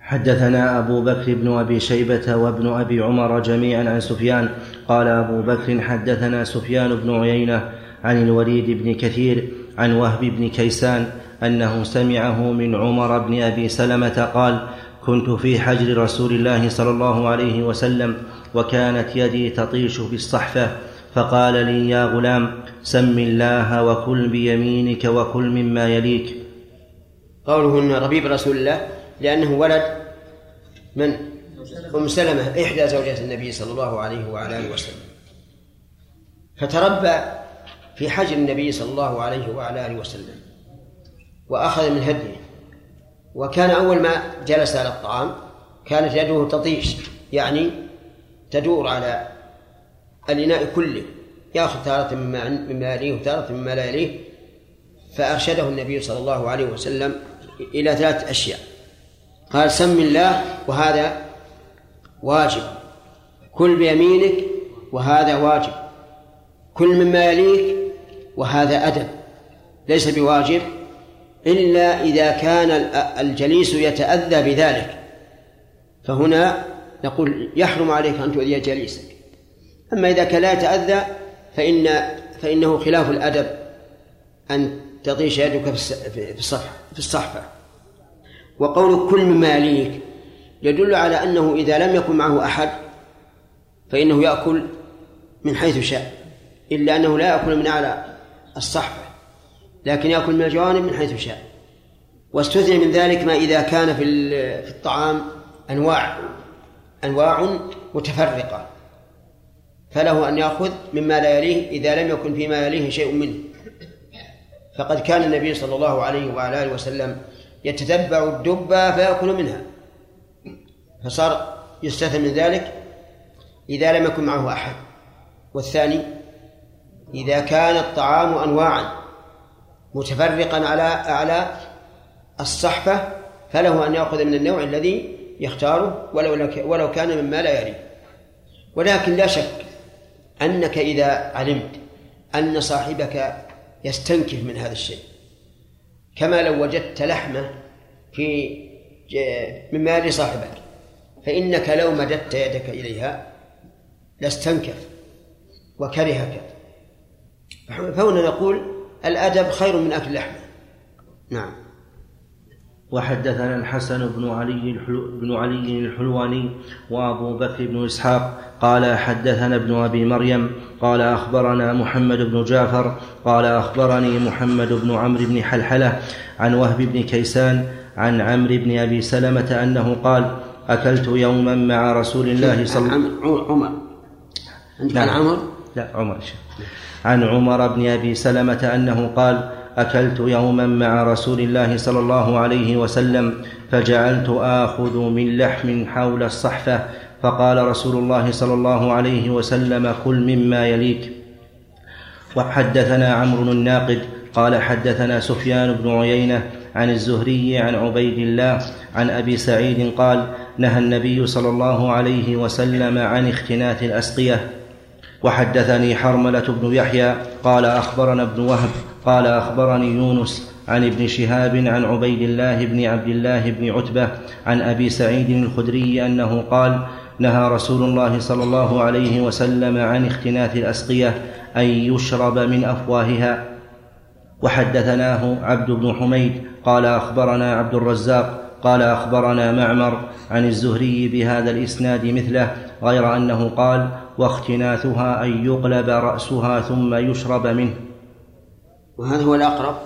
حدثنا أبو بكر بن أبي شيبة وابن أبي عمر جميعا عن سفيان قال أبو بكر حدثنا سفيان بن عيينة عن الوليد بن كثير عن وهب بن كيسان أنه سمعه من عمر بن أبي سلمة قال كنت في حجر رسول الله صلى الله عليه وسلم وكانت يدي تطيش في الصحفة فقال لي يا غلام سم الله وكل بيمينك وكل مما يليك. قوله إن ربيب رسول الله لأنه ولد من؟ أم سلمة إحدى زوجات النبي صلى الله عليه وعلى آله وسلم. فتربى في حجر النبي صلى الله عليه وعلى آله وسلم وأخذ من هديه. وكان أول ما جلس على الطعام كانت يده تطيش يعني تدور على الإناء كله يأخذ تارة مما مما يليه وتارة مما لا يليه فأرشده النبي صلى الله عليه وسلم إلى ثلاث أشياء. قال سم الله وهذا واجب. كل بيمينك وهذا واجب. كل مما يليك وهذا أدب. ليس بواجب إلا إذا كان الجليس يتأذى بذلك. فهنا نقول يحرم عليك أن تؤذي جليسك. أما إذا كان لا يتأذى فإن فإنه خلاف الأدب أن تطيش يدك في الصفحة في الصحفة. وقول كل مما يليك يدل على أنه إذا لم يكن معه أحد فإنه يأكل من حيث شاء إلا أنه لا يأكل من أعلى الصحفة لكن يأكل من الجوانب من حيث شاء. واستثني من ذلك ما إذا كان في الطعام أنواع أنواع متفرقة فله أن يأخذ مما لا يليه إذا لم يكن فيما يليه شيء منه. فقد كان النبي صلى الله عليه وعلى آله وسلم يتتبع الدبة فيأكل منها. فصار يستثنى من ذلك إذا لم يكن معه أحد. والثاني إذا كان الطعام أنواعا متفرقا على أعلى الصحفة فله أن يأخذ من النوع الذي يختاره ولو ولو كان مما لا يلي ولكن لا شك أنك إذا علمت أن صاحبك يستنكف من هذا الشيء كما لو وجدت لحمة في مما يلي صاحبك فإنك لو مددت يدك إليها لاستنكف وكرهك. فهنا نقول الأدب خير من أكل اللحمة نعم. وحدثنا الحسن بن علي بن علي الحلواني وأبو بكر بن إسحاق قال حدثنا ابن أبي مريم قال أخبرنا محمد بن جعفر قال أخبرني محمد بن عمرو بن حلحلة عن وهب بن كيسان عن عمرو بن أبي سلمة أنه قال أكلت يوما مع رسول الله صلى الله عليه وسلم. عمر. عندك عن عمر؟ لا عمر عن عمر بن أبي سلمة أنه قال أكلت يوما مع رسول الله صلى الله عليه وسلم فجعلت آخذ من لحم حول الصحفة فقال رسول الله صلى الله عليه وسلم كل مما يليك. وحدثنا عمرو الناقد قال حدثنا سفيان بن عيينة عن الزهري عن عبيد الله عن أبي سعيد قال نهى النبي صلى الله عليه وسلم عن اختناث الأسقية. وحدثني حرملة بن يحيى قال أخبرنا ابن وهب قال أخبرني يونس عن ابن شهاب عن عبيد الله بن عبد الله بن عتبة عن أبي سعيد الخدري أنه قال نهى رسول الله صلى الله عليه وسلم عن اختناث الأسقية أن يشرب من أفواهها. وحدثناه عبد بن حميد قال أخبرنا عبد الرزاق قال أخبرنا معمر عن الزهري بهذا الإسناد مثله غير أنه قال واختناثها أن يقلب رأسها ثم يشرب منه. وهذا هو الأقرب.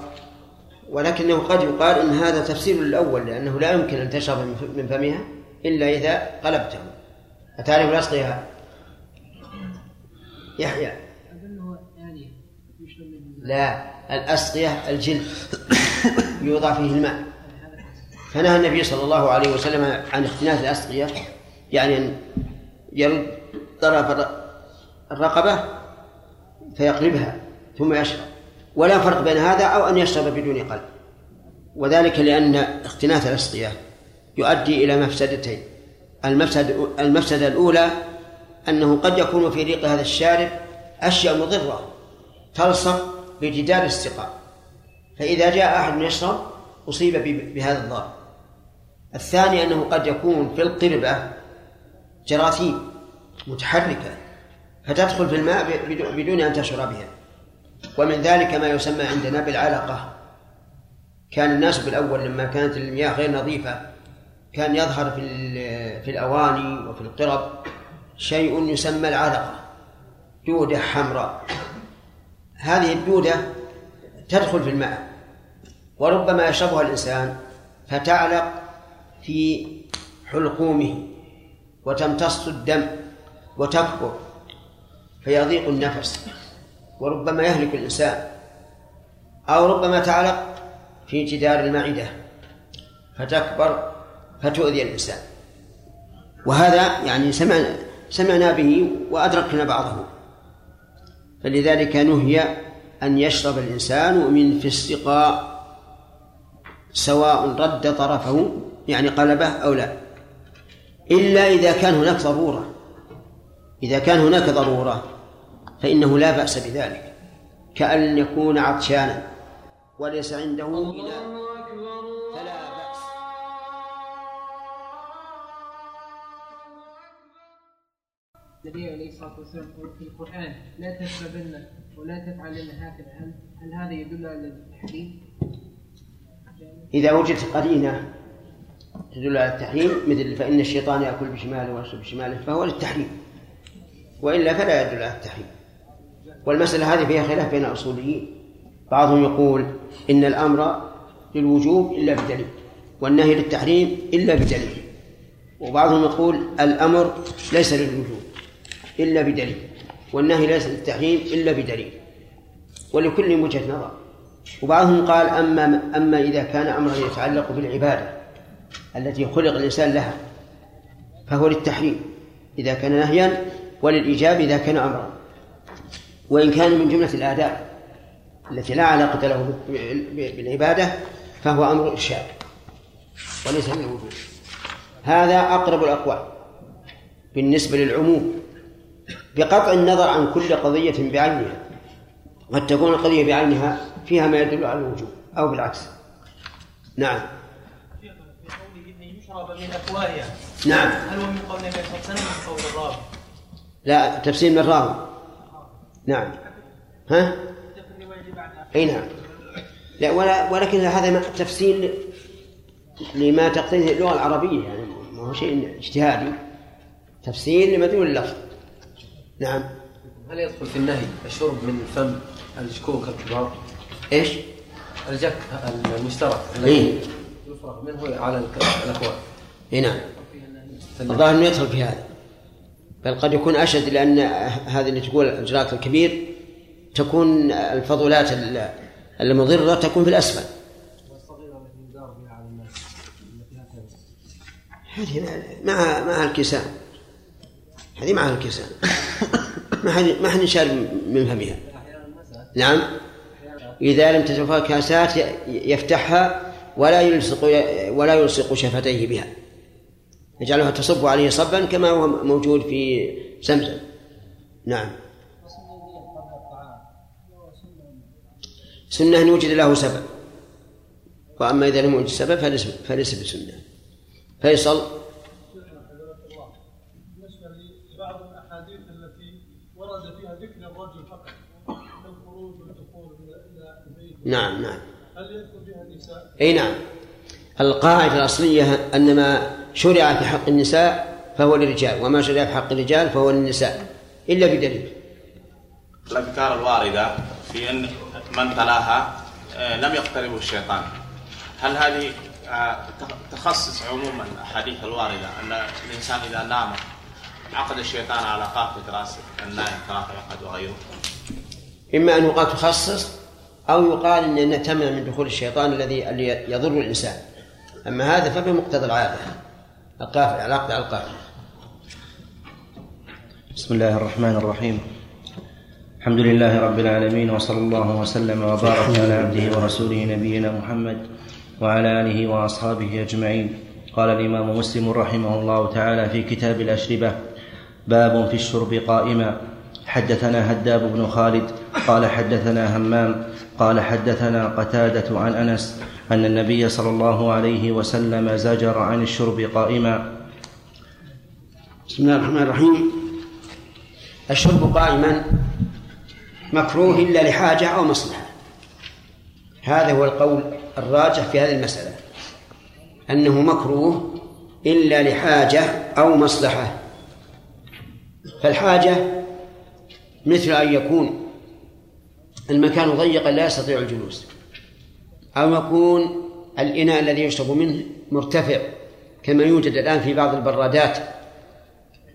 ولكنه قد يقال إن هذا تفسير الأول لأنه لا يمكن أن تشرب من فمها إلا إذا قلبته. أتعرف الأسقية يحيى. لا الأسقية الجلد. يوضع فيه الماء. فنهى النبي صلى الله عليه وسلم عن اختناث الأسقية يعني أن يرد طرف الرقبة فيقلبها ثم يشرب. ولا فرق بين هذا أو أن يشرب بدون قلب. وذلك لأن اختناث الأسقية يؤدي إلى مفسدتين. المفسد المفسدة الأولى أنه قد يكون في ريق هذا الشارب أشياء مضرة تلصق بجدار السقاء. فإذا جاء أحد يشرب أصيب بهذا الضار الثاني أنه قد يكون في القربة جراثيم متحركة فتدخل في الماء بدون أن تشعر بها. ومن ذلك ما يسمى عندنا بالعلقة. كان الناس بالأول لما كانت المياه غير نظيفة كان يظهر في في الأواني وفي القرب شيء يسمى العلقة دودة حمراء. هذه الدودة تدخل في الماء وربما يشربها الإنسان فتعلق في حلقومه وتمتص الدم وتكبر فيضيق النفس وربما يهلك الإنسان أو ربما تعلق في جدار المعدة فتكبر فتؤذي الإنسان. وهذا يعني سمعنا سمعنا به وأدركنا بعضه. فلذلك نهي أن يشرب الإنسان من في السقاء سواء رد طرفه يعني قلبه أو لا. إلا إذا كان هناك ضرورة. إذا كان هناك ضرورة فإنه لا بأس بذلك. كأن يكون عطشانا. وليس عنده بأس. النبي عليه الصلاة والسلام في القرآن لا تشربن ولا تفعلن هكذا هل هل هذا يدل على التحريم؟ إذا وجدت قرينة تدل على التحريم مثل فإن الشيطان يأكل بشماله ويشرب بشماله فهو للتحريم. وإلا فلا يدل على التحريم. والمسألة هذه فيها خلاف بين الأصوليين. بعضهم يقول إن الأمر للوجوب إلا بدليل والنهي للتحريم إلا بدليل. وبعضهم يقول الأمر ليس للوجوب إلا بدليل والنهي ليس للتحريم إلا بدليل. ولكل وجهة نظر. وبعضهم قال أما أما إذا كان أمرا يتعلق بالعبادة التي خلق الإنسان لها فهو للتحريم إذا كان نهيا وللإيجاب إذا كان أمرا. وإن كان من جملة الآداب التي لا علاقة له بالعبادة فهو أمر إرشاد وليس من الوجود. هذا أقرب الأقوال بالنسبة للعموم. بقطع النظر عن كل قضية بعينها قد تكون القضية بعينها فيها ما يدل على الوجوب أو بالعكس. نعم. من أفواهها نعم. هل هو من قول النبي صلى الله عليه وسلم من قول الراوي؟ لا تفسير من الراوي نعم ها أي نعم لا ولا ولكن هذا تفسير لما تقتضيه اللغة العربية يعني ما هو شيء اجتهادي تفسير لمدلول اللفظ نعم هل يدخل في النهي الشرب من فم الجكوك الكبار؟ إيش؟ الجك المشترك إيه. الذي يفرغ منه على الاكواب اي نعم. الظاهر أنه يدخل في هذا. بل قد يكون أشد لأن هذه اللي تقول الاجراءات الكبير تكون الفضلات ال- المضرة تكون في الأسفل. هذه مع مع الكساء هذه مع الكساء ما حد ما حد شارب من فمها. نعم. إذا لم تتوفى كاسات يفتحها ولا يلصق ولا يلصق شفتيه بها. يجعلها تصب عليه صبا كما هو موجود في زمزم نعم. سنة أن يوجد له سبب. وأما إذا لم يوجد سبب فليس فليس بسنة. فيصل. نعم نعم هل يدخل فيها النساء؟ أي نعم. القاعدة الأصلية أن ما شرع في حق النساء فهو للرجال وما شرع في حق الرجال فهو للنساء إلا بدليل. الأذكار الواردة في أن من تلاها آه، لم يقتربه الشيطان. هل هذه آه، تخصص عموما الأحاديث الواردة أن الإنسان إذا نام عقد الشيطان على قافة رأس النائم كما يعقد وغيره؟ إما أن يقال تخصص أو يقال أن تمنع من دخول الشيطان الذي يضر الإنسان. أما هذا فبمقتضى العادة القافل العقد على القافل بسم الله الرحمن الرحيم. الحمد لله رب العالمين وصلى الله وسلم وبارك على عبده ورسوله نبينا محمد وعلى آله وأصحابه أجمعين. قال الإمام مسلم رحمه الله تعالى في كتاب الأشربة باب في الشرب قائما. حدثنا هداب بن خالد قال حدثنا همام قال حدثنا قتادة عن أنس أن النبي صلى الله عليه وسلم زجر عن الشرب قائما. بسم الله الرحمن الرحيم. الشرب قائما مكروه إلا لحاجة أو مصلحة. هذا هو القول الراجح في هذه المسألة أنه مكروه إلا لحاجة أو مصلحة. فالحاجة مثل أن يكون المكان ضيقا لا يستطيع الجلوس. أو يكون الإناء الذي يشرب منه مرتفع كما يوجد الآن في بعض البرادات.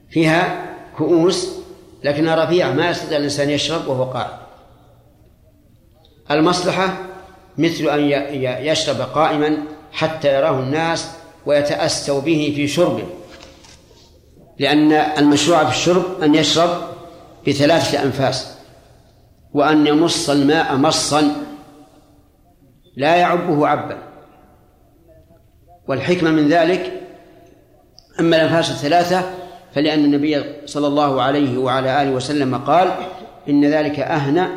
فيها كؤوس لكنها رفيعة ما يستطيع الإنسان يشرب وهو قاعد. المصلحة مثل أن يشرب قائما حتى يراه الناس ويتأسوا به في شربه. لأن المشروع في الشرب أن يشرب بثلاثة أنفاس. وأن يمص الماء مصا لا يعبه عبا. والحكمة من ذلك أما الأنفاس الثلاثة فلأن النبي صلى الله عليه وعلى آله وسلم قال إن ذلك أهنى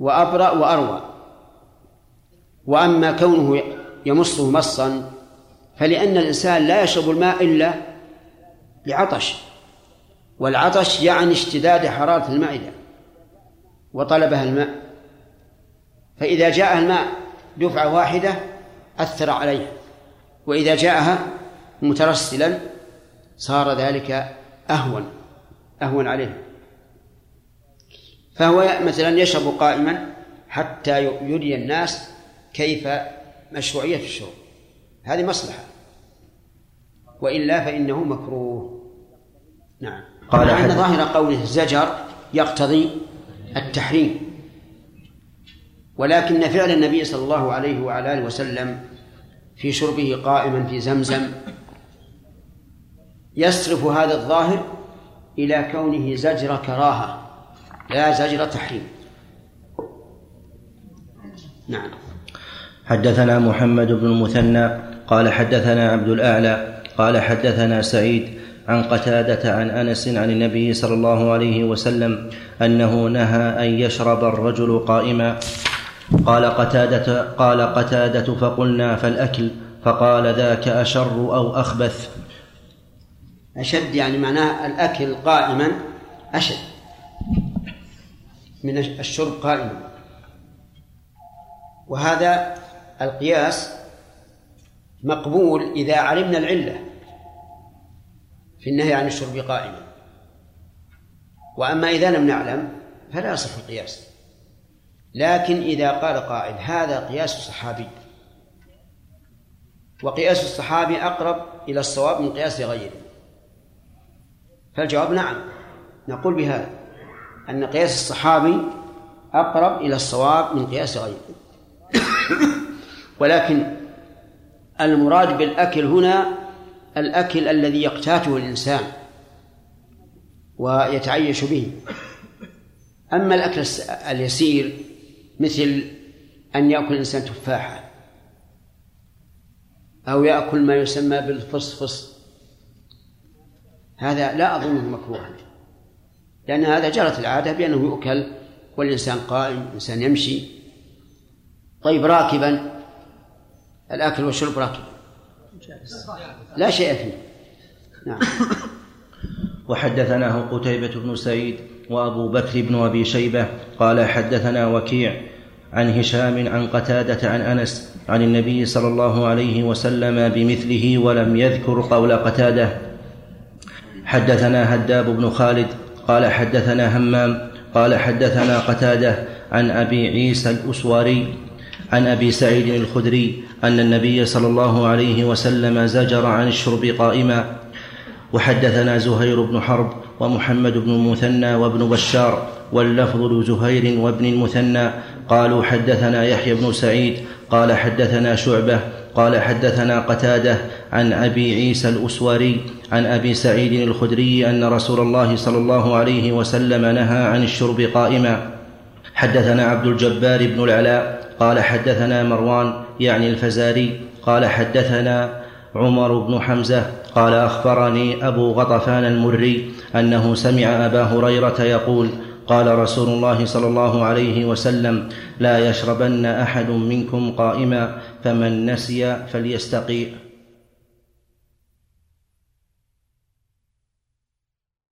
وأبرأ وأروى. وأما كونه يمصه مصا فلأن الإنسان لا يشرب الماء إلا لعطش. والعطش يعني اشتداد حرارة المعدة وطلبها الماء. فإذا جاء الماء دفعة واحدة أثر عليها وإذا جاءها مترسلا صار ذلك أهون أهون عليه. فهو مثلا يشرب قائما حتى يري الناس كيف مشروعية الشرب. هذه مصلحة. وإلا فإنه مكروه. نعم. قال مع أن ظاهر قوله زجر يقتضي التحريم. ولكن فعل النبي صلى الله عليه وعلى آله وسلم في شربه قائما في زمزم يصرف هذا الظاهر إلى كونه زجر كراهة لا زجر تحريم. نعم. حدثنا محمد بن المثنى قال حدثنا عبد الأعلى قال حدثنا سعيد عن قتادة عن أنس عن النبي صلى الله عليه وسلم أنه نهى أن يشرب الرجل قائما. قال قتادة قال قتادة فقلنا فالأكل فقال ذاك أشر أو أخبث. أشد يعني معناه الأكل قائما أشد من الشرب قائما. وهذا القياس مقبول إذا علمنا العلة. في النهي عن الشرب قائما. وأما إذا لم نعلم فلا يصح القياس. لكن إذا قال قائل هذا قياس الصحابي وقياس الصحابي أقرب إلى الصواب من قياس غيره. فالجواب نعم نقول بهذا أن قياس الصحابي أقرب إلى الصواب من قياس غيره. ولكن المراد بالأكل هنا الأكل الذي يقتاته الإنسان ويتعيش به. أما الأكل اليسير مثل أن يأكل الإنسان تفاحة أو يأكل ما يسمى بالفصفص هذا لا أظنه مكروها لأن هذا جرت العادة بأنه يؤكل والإنسان قائم إنسان يمشي. طيب راكبا الأكل والشرب راكبا لا شيء فيه. نعم. وحدثناه قتيبة بن سعيد وأبو بكر بن أبي شيبة قال حدثنا وكيع عن هشام عن قتادة عن أنس عن النبي صلى الله عليه وسلم بمثله ولم يذكر قول قتادة. حدثنا هداب بن خالد قال حدثنا همام قال حدثنا قتادة عن أبي عيسى الأسواري عن أبي سعيد الخدري أن النبي صلى الله عليه وسلم زجر عن الشرب قائما. وحدثنا زهير بن حرب ومحمد بن المثنى وابن بشار واللفظ لزهير وابن المثنى قالوا حدثنا يحيى بن سعيد قال حدثنا شعبة قال حدثنا قتادة عن أبي عيسى الاسوري عن أبي سعيد الخدري أن رسول الله صلى الله عليه وسلم نهى عن الشرب قائما. حدثنا عبد الجبار بن العلاء قال حدثنا مروان يعني الفزاري قال حدثنا عمر بن حمزة قال أخبرني أبو غطفان المري أنه سمع أبا هريرة يقول قال رسول الله صلى الله عليه وسلم لا يشربن أحد منكم قائما فمن نسي فليستقي